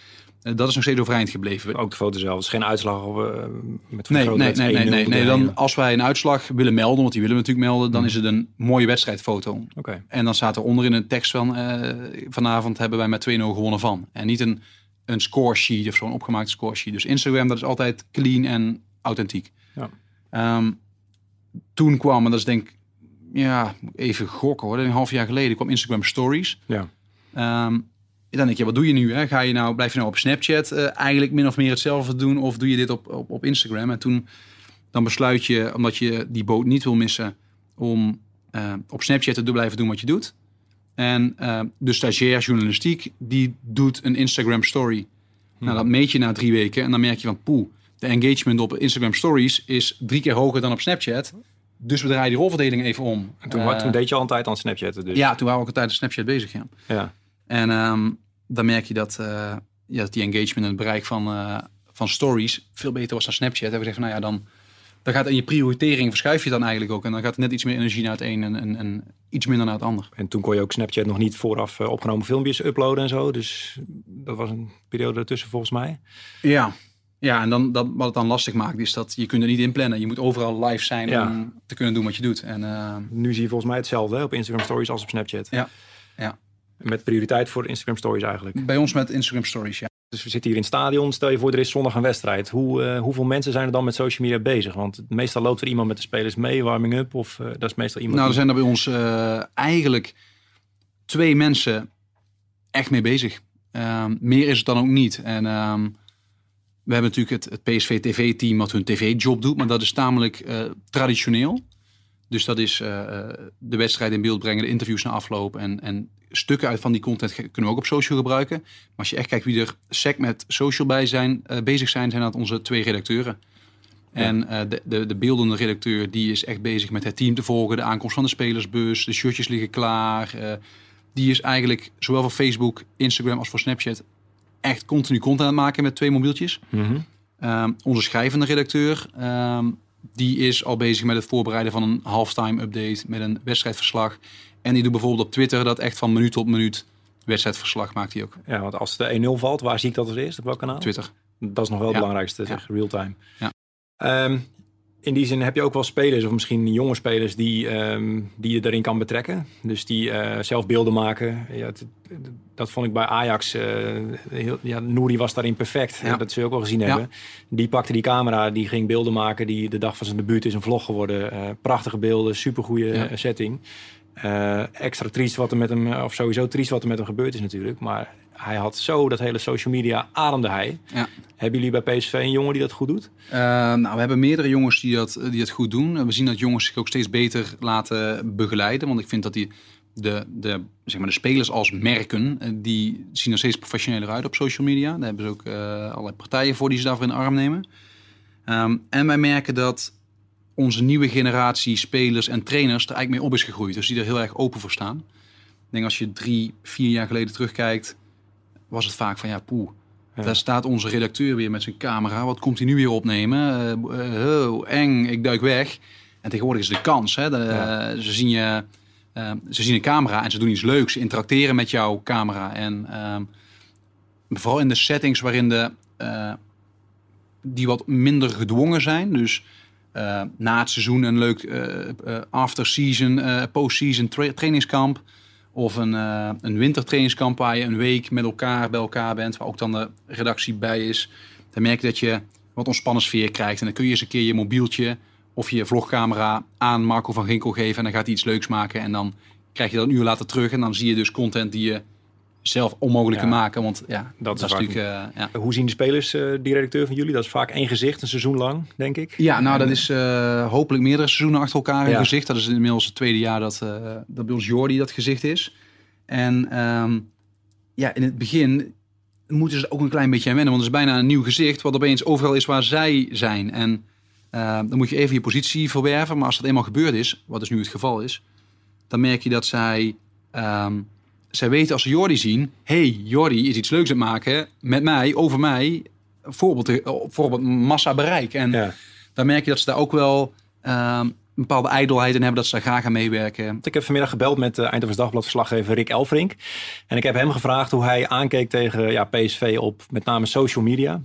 dat is nog steeds overeind gebleven. Ook de foto zelf. is geen uitslag of, uh, met nee, nee, nee, nee, nee, nee. Dan, als wij een uitslag willen melden, want die willen we natuurlijk melden, dan mm. is het een mooie wedstrijdfoto. Okay. En dan staat er onder in een tekst van uh, vanavond hebben wij met 2-0 gewonnen van. En niet een, een score sheet of zo'n opgemaakte score sheet. Dus Instagram, dat is altijd clean en authentiek. Ja. Um, toen kwam, en dat is denk ik, ja, even gokken hoor, een half jaar geleden kwam Instagram Stories. Ja. Um, dan denk je, wat doe je nu? Hè? Ga je nou, blijf je nou op Snapchat uh, eigenlijk min of meer hetzelfde doen? Of doe je dit op, op, op Instagram? En toen dan besluit je, omdat je die boot niet wil missen, om uh, op Snapchat te blijven doen wat je doet. En uh, de stagiair journalistiek, die doet een Instagram story. Hmm. Nou, dat meet je na drie weken en dan merk je van, poeh, de engagement op Instagram stories is drie keer hoger dan op Snapchat. Dus we draaien die rolverdeling even om. En toen, toen deed je al een tijd aan Snapchat dus? Ja, toen waren we ook altijd aan Snapchat bezig, ja. ja. En um, dan merk je dat, uh, ja, dat die engagement en het bereik van, uh, van stories veel beter was dan Snapchat. En we zeggen van, nou ja, dan, dan gaat in je prioritering verschuif je dan eigenlijk ook. En dan gaat er net iets meer energie naar het een en, en, en iets minder naar het ander. En toen kon je ook Snapchat nog niet vooraf uh, opgenomen filmpjes uploaden en zo. Dus dat was een periode ertussen volgens mij. Ja, ja, en dan, dat, wat het dan lastig maakt, is dat je kunt er niet in plannen. Je moet overal live zijn ja. om te kunnen doen wat je doet. En, uh, nu zie je volgens mij hetzelfde hè, op Instagram Stories als op Snapchat. Ja, ja. Met prioriteit voor Instagram Stories eigenlijk. Bij ons met Instagram Stories, ja. Dus we zitten hier in het stadion. Stel je voor, er is zondag een wedstrijd. Hoe, uh, hoeveel mensen zijn er dan met social media bezig? Want meestal loopt er iemand met de spelers mee, warming up. Of uh, dat is meestal iemand. Nou, er zijn er bij ons uh, eigenlijk twee mensen echt mee bezig. Um, meer is het dan ook niet. En um, we hebben natuurlijk het, het PSV TV-team wat hun tv-job doet, maar dat is tamelijk traditioneel. Dus dat is de wedstrijd in beeld brengen, de interviews na afloop en, en stukken uit van die content kunnen we ook op social gebruiken. Maar als je echt kijkt wie er sec met social bij zijn, uh, bezig zijn, zijn dat onze twee redacteuren. En uh, de, de, de beeldende redacteur die is echt bezig met het team te volgen, de aankomst van de spelersbus, de shirtjes liggen klaar. Uh, die is eigenlijk zowel voor Facebook, Instagram als voor Snapchat echt continu content aan het maken met twee mobieltjes. Mm -hmm. onze schrijvende redacteur, um, die is al bezig met het voorbereiden van een halftime update met een wedstrijdverslag. En die doet bijvoorbeeld op Twitter dat echt van minuut tot minuut wedstrijdverslag maakt hij ook. Ja, want als de 1-0 valt, waar zie ik dat als eerst? Op welk kanaal? Twitter. Dat is nog wel het ja. belangrijkste, zeg, real time. Ja. Um, in die zin heb je ook wel spelers, of misschien jonge spelers, die, um, die je erin kan betrekken. Dus die uh, zelf beelden maken. Ja, het, dat vond ik bij Ajax. Uh, heel, ja, Nouri was daarin perfect. Ja. Dat zul je ook wel gezien ja. hebben. Die pakte die camera, die ging beelden maken. Die de dag van zijn debuut is een vlog geworden. Uh, prachtige beelden, supergoeie ja. setting. Uh, extra triest wat er met hem, of sowieso triest wat er met hem gebeurd is natuurlijk. Maar hij had zo dat hele social media ademde hij. Ja. Hebben jullie bij PSV een jongen die dat goed doet? Uh, nou, we hebben meerdere jongens die dat, die dat goed doen. We zien dat jongens zich ook steeds beter laten begeleiden. Want ik vind dat die, de, de, zeg maar de spelers als merken, die zien er steeds professioneler uit op social media. Daar hebben ze ook uh, allerlei partijen voor die ze daarvoor in de arm nemen. Um, en wij merken dat onze nieuwe generatie spelers en trainers er eigenlijk mee op is gegroeid. Dus die er heel erg open voor staan. Ik denk als je drie, vier jaar geleden terugkijkt, was het vaak van ja, poeh. Ja. Daar staat onze redacteur weer met zijn camera. Wat komt hij nu weer opnemen? Uh, eng, ik duik weg. En tegenwoordig is de kans. Hè? De, ja. ze, zien je, ze zien een camera en ze doen iets leuks. Ze interacteren met jouw camera. En vooral in de settings waarin de, die wat minder gedwongen zijn. Dus uh, na het seizoen een leuk uh, uh, after-season, post-season tra trainingskamp. Of een, een wintertrainingskamp waar je een week met elkaar bij elkaar bent. Waar ook dan de redactie bij is. Dan merk je dat je wat ontspannen sfeer krijgt. En dan kun je eens een keer je mobieltje of je vlogcamera aan Marco van Ginkel geven. En dan gaat hij iets leuks maken. En dan krijg je dat een uur later terug. En dan zie je dus content die je zelf onmogelijk ja. te maken. Want ja, dat, dat is, natuurlijk. Uh, ja. Hoe zien de spelers, uh, die redacteur van jullie? Dat is vaak één gezicht, een seizoen lang, denk ik. Ja, nou, dat is uh, hopelijk meerdere seizoenen achter elkaar een gezicht. Dat is inmiddels het tweede jaar dat, dat bij ons Jordi dat gezicht is. En um, ja, in het begin moeten ze ook een klein beetje aan wennen. Want het is bijna een nieuw gezicht, wat opeens overal is waar zij zijn. En dan moet je even je positie verwerven. Maar als dat eenmaal gebeurd is, wat dus nu het geval is, dan merk je dat zij. Um, zij weten als ze Jordi zien, hey, Jordi is iets leuks aan het maken met mij, over mij, bijvoorbeeld, bijvoorbeeld massa bereik. En ja. dan merk je dat ze daar ook wel uh, een bepaalde ijdelheid in hebben, dat ze daar graag aan meewerken. Ik heb vanmiddag gebeld met de Eindhovens Dagblad verslaggever Rick Elfrink. En ik heb hem gevraagd hoe hij aankeek tegen ja, PSV op met name social media.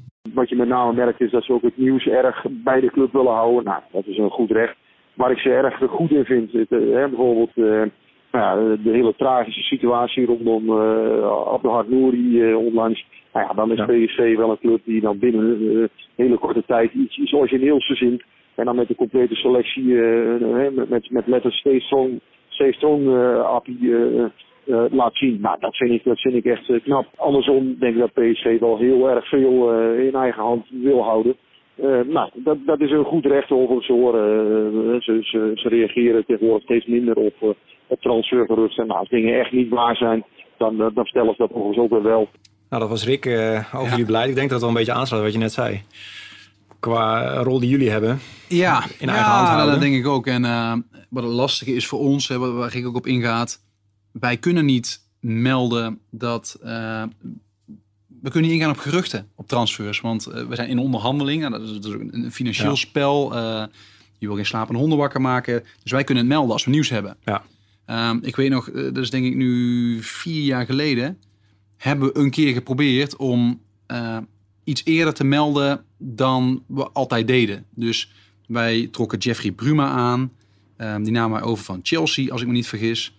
Name merkt is dat ze ook het nieuws erg bij de club willen houden. Nou, dat is een goed recht. Waar ik ze erg goed in vind, het, uh, bijvoorbeeld... Uh, nou ja, de hele tragische situatie rondom uh, Abdelhard Nouri uh, onlangs. Nou ja, dan is ja. PSV wel een club die dan binnen een uh, hele korte tijd iets, iets origineels verzint. En dan met de complete selectie, met, met, met letters Stay Strong, Stay Strong appie laat zien. Nou, dat vind ik, dat vind ik echt knap. Andersom denk ik dat PSV wel heel erg veel in eigen hand wil houden. Uh, nou, dat, dat is een goed recht over ze horen. Uh, ze, ze, ze reageren tegenwoordig steeds minder op, uh, op transfergeruchten. Nou, als dingen echt niet waar zijn, dan, dan stellen ze dat volgens ook weer wel. Nou, dat was Rick over ja. jullie beleid. Ik denk dat het wel een beetje aansluit wat je net zei. Qua rol die jullie hebben. Ja, in eigen hand houden. dat denk ik ook. En wat het lastige is voor ons, hè, waar ik ook op ingaat. Wij kunnen niet melden dat we kunnen niet ingaan op geruchten op transfers. Want uh, we zijn in onderhandeling. Nou, dat, is, dat, is, een financieel ja. spel. Uh, je wil geen slapende honden wakker maken. Dus wij kunnen het melden als we nieuws hebben. Ja. Um, ik weet nog, dat is denk ik nu vier jaar geleden. Hebben we een keer geprobeerd om iets eerder te melden dan we altijd deden. Dus wij trokken Jeffrey Bruma aan. Um, die namen wij over van Chelsea, als ik me niet vergis.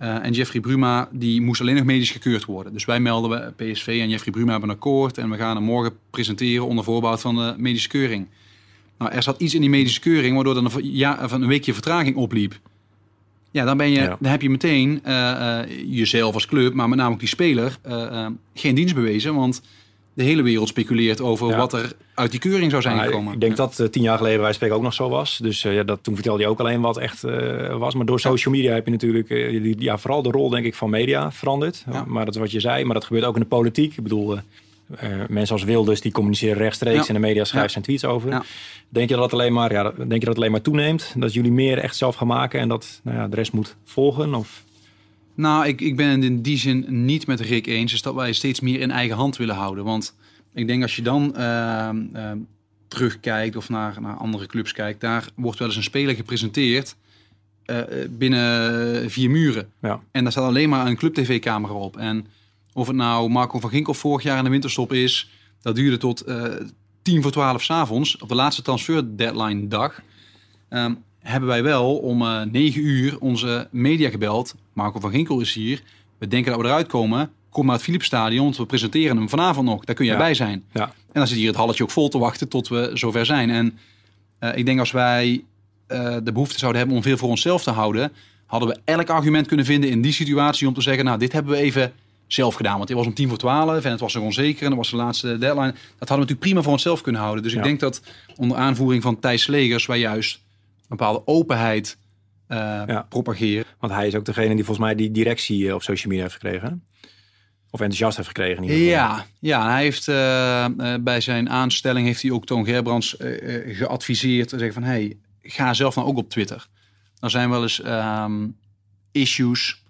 Eh, en Jeffrey Bruma die moest alleen nog medisch gekeurd worden. Dus wij melden we PSV en Jeffrey Bruma hebben een akkoord. En we gaan hem morgen presenteren onder voorbouw van de medische keuring. Nou, er zat iets in die medische keuring waardoor er een, ja, van een weekje vertraging opliep. Ja, dan, ben je, Ja. dan heb je meteen eh, eh, jezelf als club, maar met name ook die speler, eh, eh, geen dienst bewezen. Want de hele wereld speculeert over Ja. wat er uit die keuring zou zijn gekomen. ik denk dat eh, tien jaar geleden wij spreken ook nog zo was. Dus eh, ja, dat, toen vertelde je ook alleen wat echt eh, was. Maar door social media heb je natuurlijk die- ja, vooral de rol denk ik van media veranderd. Ja. Maar dat is wat je zei. Maar dat gebeurt ook in de politiek. Ik bedoel, mensen als Wilders die communiceren rechtstreeks en de media schrijven Ja. zijn tweets over. Denk je dat het alleen maar, ja, denk je dat het alleen maar toeneemt? Dat jullie meer echt zelf gaan maken en dat nou ja, de rest moet volgen? Of? Nou, ik, ik ben het in die zin niet met Rick eens. Is dat wij steeds meer in eigen hand willen houden. Want ik denk als je dan ehm, ehm, terugkijkt of naar, naar andere clubs kijkt, daar wordt wel eens een speler gepresenteerd eh, eh, binnen vier muren. Ja. En daar staat alleen maar een club tv-camera op. En of het nou Marco van Ginkel vorig jaar in de winterstop is, dat duurde tot eh tien voor twaalf s'avonds op de laatste transfer deadline dag. Ehm, hebben wij wel om eh 9 uur onze media gebeld. Marco van Ginkel is hier. We denken dat we eruit komen. Kom naar het Philipsstadion, want we presenteren hem vanavond nog. Daar kun jij Ja. bij zijn. Ja. En dan zit hier het halletje ook vol te wachten tot we zover zijn. En eh, ik denk als wij eh, de behoefte zouden hebben om veel voor onszelf te houden, hadden we elk argument kunnen vinden in die situatie om te zeggen, nou, dit hebben we even zelf gedaan. Want dit was om tien voor twaalf en het was nog onzeker en dat was de laatste deadline. Dat hadden we natuurlijk prima voor onszelf kunnen houden. Dus Ja. ik denk dat onder aanvoering van Thijs Legers wij juist een bepaalde openheid Ja. propageren. Want hij is ook degene die volgens mij die directie eh, op social media heeft gekregen. Of enthousiast heeft gekregen in ieder geval. Ja, ja, hij heeft eh, eh, bij zijn aanstelling heeft hij ook Toon Gerbrands eh, eh, geadviseerd te zeggen van hey, ga zelf nou ook op Twitter. Er zijn wel eens ehm, issues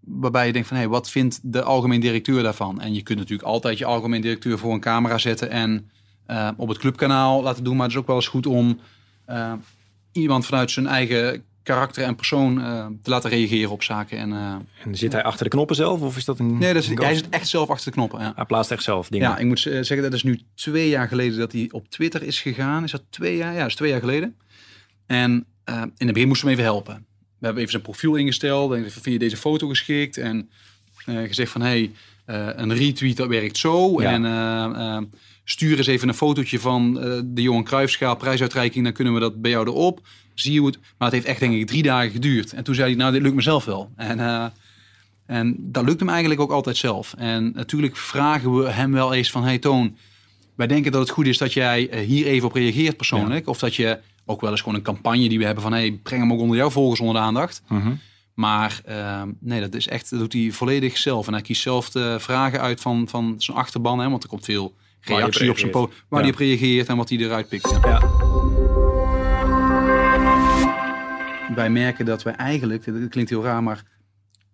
waarbij je denkt van hey, wat vindt de algemeen directeur daarvan? En je kunt natuurlijk altijd je algemeen directeur voor een camera zetten en eh, op het clubkanaal laten doen, maar het is ook wel eens goed om eh, iemand vanuit zijn eigen karakter en persoon eh, te laten reageren op zaken. En, eh, En zit hij achter de knoppen zelf? Of is dat een... nee, dat is, een hij zit echt zelf achter de knoppen. Ja. Hij plaatst echt zelf dingen. Ja, ik moet eh, zeggen, dat is nu twee jaar geleden dat hij op Twitter is gegaan. Is dat twee jaar? Ja, dat is twee jaar geleden. En in het begin moesten we hem even helpen. We hebben even zijn profiel ingesteld. En vind je deze foto geschikt? En gezegd van, hey, eh, een retweet dat werkt zo. Ja. En stuur eens even een fotootje van eh, de Johan Cruijffschaal prijsuitreiking. Dan kunnen we dat bij jou erop. Zie je het... Maar het heeft echt denk ik drie dagen geduurd. En toen zei hij, nou, dit lukt mezelf wel. En... eh, en dat lukt hem eigenlijk ook altijd zelf. En natuurlijk vragen we hem wel eens van... Hey Toon, wij denken dat het goed is dat jij eh, hier even op reageert persoonlijk. Of dat je ook wel eens gewoon een campagne die we hebben van... Hey, breng hem ook onder jouw volgers onder de aandacht. Mhm. Maar ehm, nee, dat is echt, dat doet hij volledig zelf. En hij kiest zelf de vragen uit van, van zijn achterban. Hè, want er komt veel reactie op zijn po reageert. waar hij op reageert en wat hij eruit pikt. Wij merken dat wij eigenlijk, dat klinkt heel raar, maar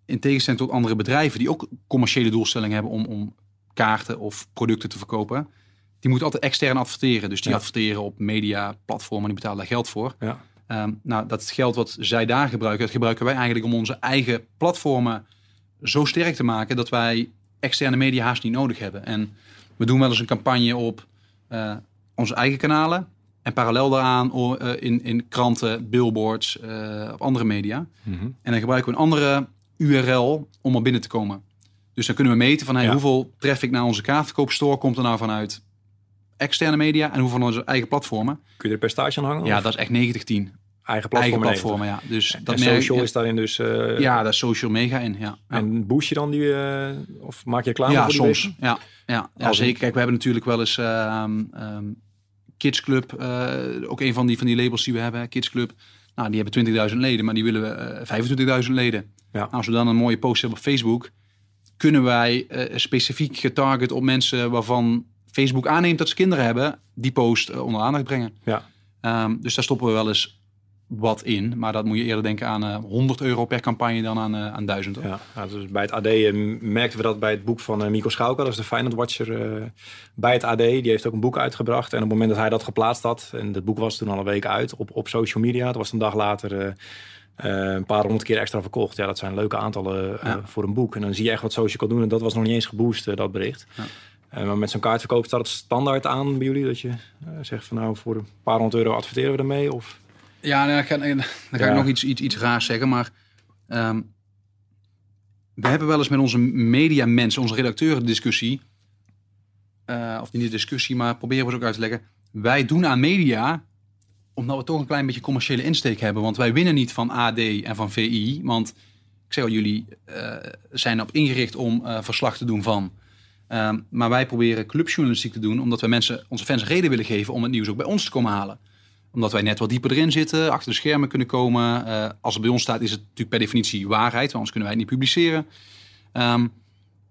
in tegenstelling tot andere bedrijven die ook commerciële doelstellingen hebben om, om kaarten of producten te verkopen, die moeten altijd extern adverteren. Dus die Ja. adverteren op media, platformen, die betalen daar geld voor. Ja. Ehm, nou, dat geld wat zij daar gebruiken, dat gebruiken wij eigenlijk om onze eigen platformen zo sterk te maken dat wij externe media haast niet nodig hebben. En we doen wel eens een campagne op eh, onze eigen kanalen. En parallel daaraan o- eh, in, in kranten, billboards, eh, op andere media. Mhm. En dan gebruiken we een andere URL om er binnen te komen. Dus dan kunnen we meten van hey, Ja. hoeveel traffic naar onze kaartverkoopstore komt er nou vanuit externe media en hoeveel van onze eigen platformen. Kun je er een percentage aan hangen? Ja, Of dat is echt 90-10. Eigen Eigen platform. platformen, ja. Dus Dat en social is daarin dus... eh, Ja, daar is social mega in. Ja. En boost je dan die... eh, of maak je reclame ja voor die soms. weken? Ja, ja, ja Als zeker. Kijk, we hebben natuurlijk wel eens ehm, Kids Club, eh, ook een van die, van die labels die we hebben, Kids Club. Nou, die hebben 20.000 leden, maar die willen we eh 25.000 leden. Ja. Nou, als we dan een mooie post hebben op Facebook, kunnen wij specifiek getarget op mensen waarvan Facebook aanneemt dat ze kinderen hebben, die post onder aandacht brengen. Ja. Ehm, dus daar stoppen we wel eens wat in. Maar dat moet je eerder denken aan eh 100 euro per campagne dan aan, eh aan 1000. hoor. Ja, dus bij het AD eh, merkten we dat bij het boek van eh Mico Schauka, dat is de Feyenoord Watcher eh, bij het AD. Die heeft ook een boek uitgebracht. En op het moment dat hij dat geplaatst had, en dat boek was toen al een week uit op, op social media, het was een dag later eh, eh, een paar honderd keer extra verkocht. Ja, dat zijn leuke aantallen eh, Ja. voor een boek. En dan zie je echt wat social kan doen. En dat was nog niet eens geboost, eh, dat bericht. Ja. Eh, maar met zo'n kaartverkoop staat het standaard aan bij jullie, dat je eh, zegt van nou, voor een paar honderd euro adverteren we ermee? Of... Ja, dan ga, dan ga Ja. ik nog iets, iets, iets raars zeggen. Maar ehm, we hebben wel eens met onze mediamensen, onze redacteuren, discussie. Uh, of niet de discussie, maar proberen we het ook uit te leggen. Wij doen aan media omdat we toch een klein beetje commerciële insteek hebben. Want wij winnen niet van AD en van VI. Want ik zeg al, jullie uh, zijn op ingericht om uh, verslag te doen van. Uh, maar wij proberen clubjournalistiek te doen, omdat wij mensen, onze fans reden willen geven om het nieuws ook bij ons te komen halen. Omdat wij net wat dieper erin zitten, achter de schermen kunnen komen. als het bij ons staat, is het natuurlijk per definitie waarheid, want anders kunnen wij het niet publiceren. Um,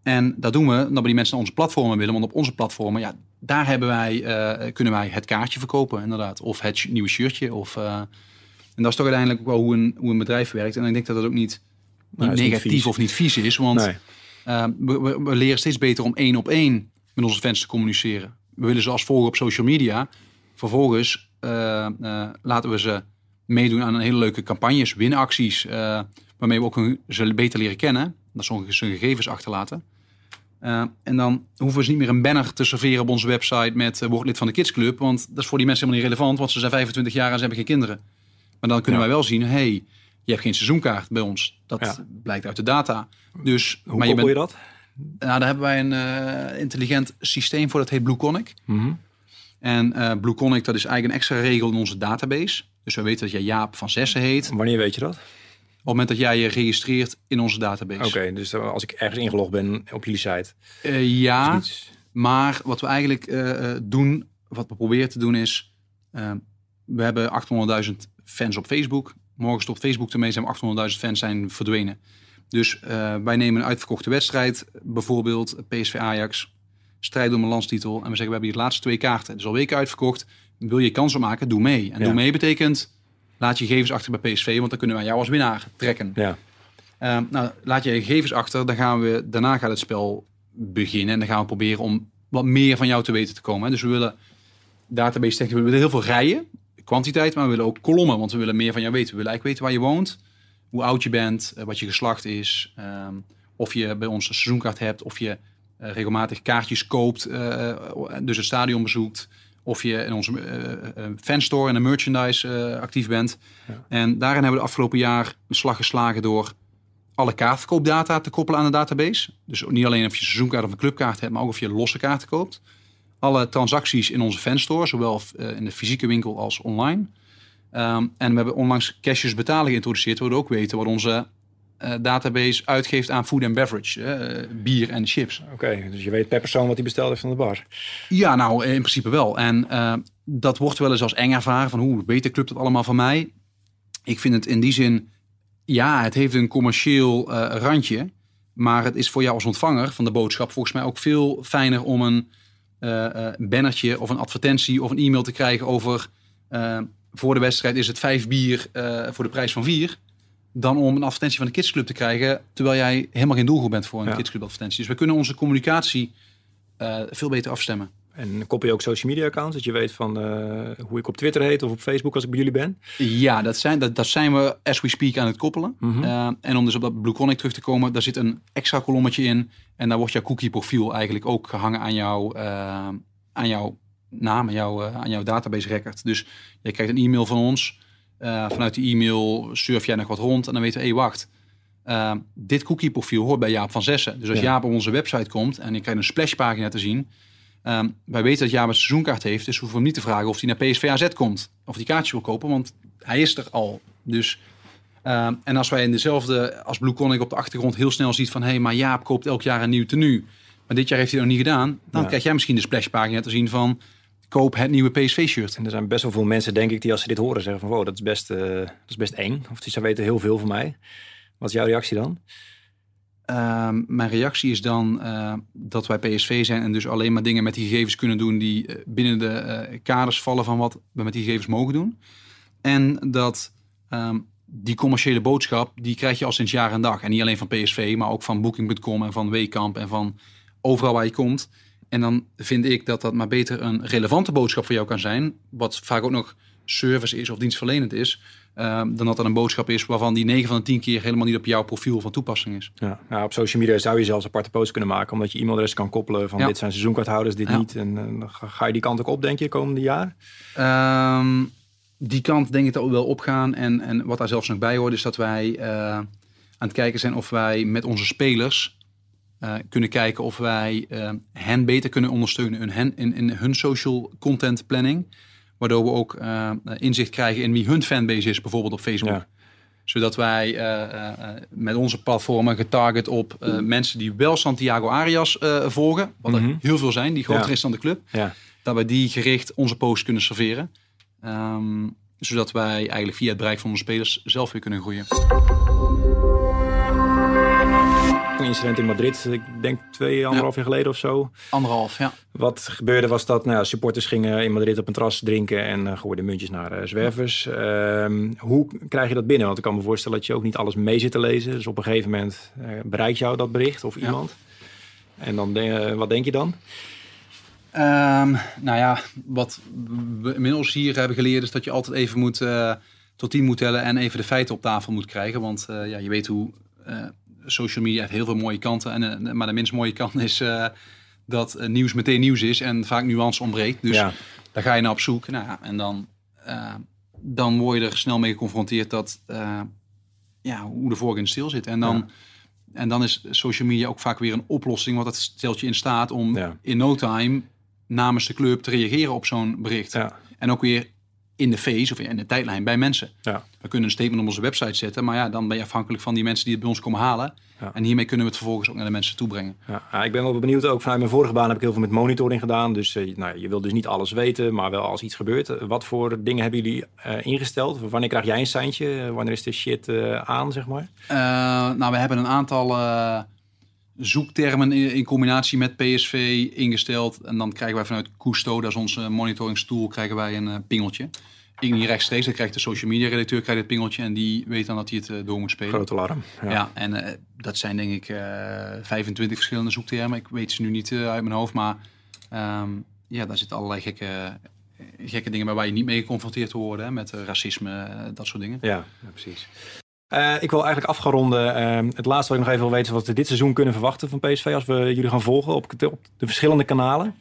en dat doen we omdat die mensen naar onze platformen willen. Want op onze platformen, ja, daar hebben wij, uh, kunnen wij het kaartje verkopen, inderdaad. Of het nieuwe shirtje. Of, uh, en dat is toch uiteindelijk wel hoe een, hoe een bedrijf werkt. En ik denk dat dat ook niet, niet nee, negatief niet of niet vies is. Want nee. uh, we, we, leren steeds beter om één op één met onze fans te communiceren. We willen ze als volgen op social media. Vervolgens laten we ze meedoen aan een hele leuke campagnes, winacties. waarmee we ook hun, ze beter leren kennen. Dat ze hun gegevens achterlaten. Uh, en dan hoeven we ze niet meer een banner te serveren op onze website met uh, word lid van de kidsclub. Want dat is voor die mensen helemaal niet relevant, want ze zijn 25 jaar en ze hebben geen kinderen. Maar dan kunnen wij wel zien, hey, je hebt geen seizoenkaart bij ons. Dat blijkt uit de data. Dus, Hoe maar je, bent, je dat? Nou, daar hebben wij een uh, intelligent systeem voor, dat heet BlueConic. Mm En uh, BlueConic, dat is eigenlijk een extra regel in onze database. Dus we weten dat jij Jaap van Zessen heet. Wanneer weet je dat? Op het moment dat jij je registreert in onze database. Oké, dus als ik ergens ingelogd ben op jullie site. Uh, ja, maar wat we eigenlijk uh, doen, wat we proberen te doen is... We hebben 800.000 fans op Facebook. Morgen stopt Facebook ermee, zijn 800.000 fans zijn verdwenen. Dus wij nemen een uitverkochte wedstrijd, bijvoorbeeld PSV Ajax, strijd om een landstitel. En we zeggen, we hebben hier de laatste twee kaarten. Is al weken uitverkocht. Wil je kans op maken, doe mee. En ja. doe mee betekent laat je gegevens achter bij PSV, want dan kunnen wij jou als winnaar trekken. Ja. Uh, nou, laat je gegevens achter, dan gaan we, daarna gaat het spel beginnen en dan gaan we proberen om wat meer van jou te weten te komen. Dus we willen database technisch, we willen heel veel rijen, kwantiteit, maar we willen ook kolommen, want we willen meer van jou weten. We willen eigenlijk weten waar je woont, hoe oud je bent, uh, wat je geslacht is, um, of je bij ons een seizoenkaart hebt, of je regelmatig kaartjes koopt, uh, dus het stadion bezoekt of je in onze uh, fanstore en de merchandise uh, actief bent. Ja. En daarin hebben we de afgelopen jaar een slag geslagen door alle kaartverkoopdata te koppelen aan de database. Dus niet alleen of je seizoenkaart of een clubkaart hebt, maar ook of je losse kaarten koopt. Alle transacties in onze fanstore, zowel in de fysieke winkel als online. Um, en we hebben onlangs cashjes betalen geïntroduceerd, waardoor we ook weten wat onze database uitgeeft aan food and beverage, uh, bier en chips. Oké, okay, dus je weet per persoon wat hij besteld heeft van de bar. Ja, nou in principe wel. En uh, dat wordt wel eens als eng ervaren van hoe weet de club dat allemaal van mij. Ik vind het in die zin, ja, het heeft een commercieel randje, maar het is voor jou als ontvanger van de boodschap volgens mij ook veel fijner om een bannertje of een advertentie of een e-mail te krijgen over voor de wedstrijd is het vijf bier voor de prijs van vier dan om een advertentie van de kidsclub te krijgen, terwijl jij helemaal geen doelgroep bent voor een ja. kidsclub advertentie. Dus we kunnen onze communicatie uh, veel beter afstemmen. En koppel je ook social media accounts, dat je weet van uh, hoe ik op Twitter heet of op Facebook als ik bij jullie ben? Ja, dat zijn, dat, dat zijn we as we speak aan het koppelen. Mm -hmm. uh, en om dus op dat BlueConic terug te komen, daar zit een extra kolommetje in. En daar wordt jouw cookie profiel eigenlijk ook gehangen aan, jou, aan jouw naam, aan, jou, aan jouw database record. Dus je krijgt een e-mail van ons uh, vanuit die e-mail surf jij nog wat rond en dan weten we, hé, hey, wacht. Uh, dit cookie profiel hoort bij Jaap van Zessen. Dus als ja. Jaap op onze website komt en ik krijg een splashpagina te zien. Um, wij weten dat Jaap een seizoenkaart heeft, dus we hoeven hem niet te vragen of hij naar PSV AZ komt. Of die kaartje wil kopen, want hij is er al. Dus, uh, en als wij in dezelfde, als Blue Conic op de achtergrond heel snel ziet van... hé, hey, maar Jaap koopt elk jaar een nieuw tenue. Maar dit jaar heeft hij nog niet gedaan. Dan ja. krijg jij misschien de splashpagina te zien van koop het nieuwe PSV-shirt. En er zijn best wel veel mensen, denk ik, die als ze dit horen zeggen van... wow, dat is best, uh, dat is best eng. Of die ze weten heel veel van mij. Wat is jouw reactie dan? Uh, mijn reactie is dan uh, dat wij PSV zijn en dus alleen maar dingen met die gegevens kunnen doen die uh, binnen de kaders vallen van wat we met die gegevens mogen doen. En dat um, die commerciële boodschap, die krijg je al sinds jaar en dag. En niet alleen van PSV, maar ook van Booking.com en van Weekamp en van overal waar je komt. En dan vind ik dat dat maar beter een relevante boodschap voor jou kan zijn. Wat vaak ook nog service is of dienstverlenend is. Uh, dan dat er een boodschap is waarvan die 9 van de 10 keer helemaal niet op jouw profiel van toepassing is. Ja, nou, op social media zou je zelfs aparte posts kunnen maken. Omdat je e-mailadres kan koppelen van ja. dit zijn seizoenkaarthouders, dit ja. niet. En uh, ga je die kant ook op, denk je, komende jaar? Um, die kant denk ik dat we wel opgaan. En, en wat daar zelfs nog bij hoort is dat wij... Uh, aan het kijken zijn of wij met onze spelers uh, kunnen kijken of wij uh, hen beter kunnen ondersteunen in, hen, in, in hun social content planning. Waardoor we ook uh, inzicht krijgen in wie hun fanbase is, bijvoorbeeld op Facebook. Ja. Zodat wij met onze platformen getarget op mensen die wel Santiago Arias volgen. Wat er mm -hmm. heel veel zijn, die groter ja. is dan de club. Ja. Dat wij die gericht onze post kunnen serveren. Um, zodat wij eigenlijk via het bereik van onze spelers zelf weer kunnen groeien incident in Madrid, ik denk twee, anderhalf jaar geleden of zo. Anderhalf, ja. Wat gebeurde was dat nou, supporters gingen in Madrid op een terras drinken en uh, gooiden muntjes naar uh, zwervers. Uh, hoe krijg je dat binnen? Want ik kan me voorstellen dat je ook niet alles mee zit te lezen. Dus op een gegeven moment uh, bereikt jou dat bericht of iemand. Ja. En dan, wat denk je dan? Um, nou ja, wat we inmiddels hier hebben geleerd is dat je altijd even moet tot tien moet tellen en even de feiten op tafel moet krijgen. Want ja, je weet hoe social media heeft heel veel mooie kanten. En, uh, maar de minst mooie kant is uh, dat uh, nieuws meteen nieuws is en vaak nuance ontbreekt. Dus ja. daar ga je naar op zoek. Nou, ja, en dan, dan word je er snel mee geconfronteerd dat ja, hoe de vork in stil zit. En dan, ja. en dan is social media ook vaak weer een oplossing. Want dat stelt je in staat om ja. in no time namens de club te reageren op zo'n bericht. En ook weer in de face of in de tijdlijn bij mensen. Ja. We kunnen een statement op onze website zetten, maar ja, dan ben je afhankelijk van die mensen die het bij ons komen halen. Ja. En hiermee kunnen we het vervolgens ook naar de mensen toe brengen. Ja, ik ben wel benieuwd, ook vanuit mijn vorige baan heb ik heel veel met monitoring gedaan. Dus uh, nou, je wil dus niet alles weten, maar wel als iets gebeurt. Wat voor dingen hebben jullie uh, ingesteld? Wanneer krijg jij een seintje? Wanneer is de shit uh, aan, zeg maar? nou, we hebben een aantal zoektermen in, in, combinatie met PSV ingesteld. En dan krijgen wij vanuit Cousteau, dat is onze monitoringstool, krijgen wij een pingeltje. Ik niet rechtstreeks, dan krijgt de social media redacteur krijgt het pingeltje en die weet dan dat hij het uh, door moet spelen. Grote alarm. Ja, ja en uh, dat zijn denk ik uh, 25 verschillende zoektermen. Ik weet ze nu niet uit mijn hoofd, maar um, ja, daar zitten allerlei gekke, gekke dingen bij waar je niet mee geconfronteerd wordt worden. Hè, met racisme, dat soort dingen. Ja, ja precies. Uh, ik wil eigenlijk afgeronden. Uh, het laatste wat ik nog even wil weten is wat we dit seizoen kunnen verwachten van PSV als we jullie gaan volgen op de verschillende kanalen.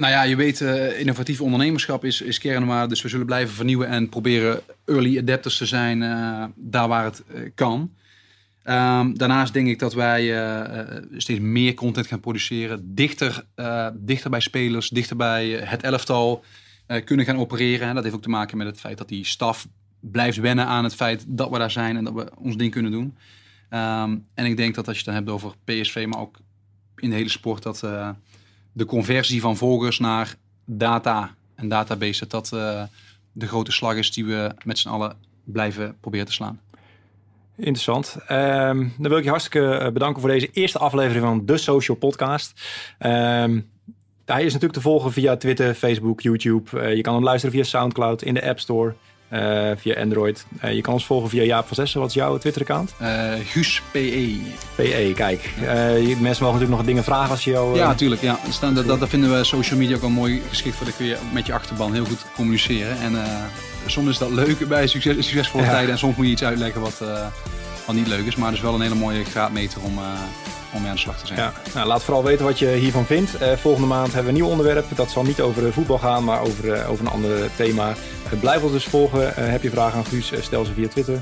Nou ja, je weet, uh, innovatief ondernemerschap is, is kernwaarde. Dus we zullen blijven vernieuwen en proberen early adapters te zijn uh, daar waar het uh, kan. Um, daarnaast denk ik dat wij steeds meer content gaan produceren. Dichter, dichter bij spelers, dichter bij het elftal kunnen gaan opereren. En dat heeft ook te maken met het feit dat die staf blijft wennen aan het feit dat we daar zijn en dat we ons ding kunnen doen. Um, en ik denk dat als je het dan hebt over PSV, maar ook in de hele sport, dat de conversie van volgers naar data en database, dat dat uh, de grote slag is die we met z'n allen blijven proberen te slaan. Interessant. Um, dan wil ik je hartstikke eh, bedanken voor deze eerste aflevering van de Social Podcast. Um, hij is natuurlijk te volgen via Twitter, Facebook, YouTube. Uh, je kan hem luisteren via Soundcloud in de App Store. Uh, via Android. Uh, je kan ons volgen via Jaap van Zessen. Wat is jouw Twitter-account? Uh, Guus PE. PE, kijk. mensen mogen natuurlijk nog dingen vragen als je jou... Ja, natuurlijk. Ja. Staan, dat, dat vinden we social media ook wel mooi geschikt voor. Dan kun je met je achterban heel goed communiceren. En soms is dat leuk bij succes, succesvolle ja. tijden. En soms moet je iets uitleggen wat, wat niet leuk is. Maar het is wel een hele mooie graadmeter om om mee aan de slag te zijn. Ja. Nou, laat vooral weten wat je hiervan vindt. Uh, volgende maand hebben we een nieuw onderwerp. Dat zal niet over voetbal gaan, maar over, uh, over een ander thema. Blijf ons dus volgen. heb je vragen aan Guus, stel ze via Twitter.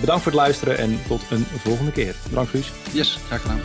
bedankt voor het luisteren en tot een volgende keer. Bedankt Guus. Yes, graag gedaan.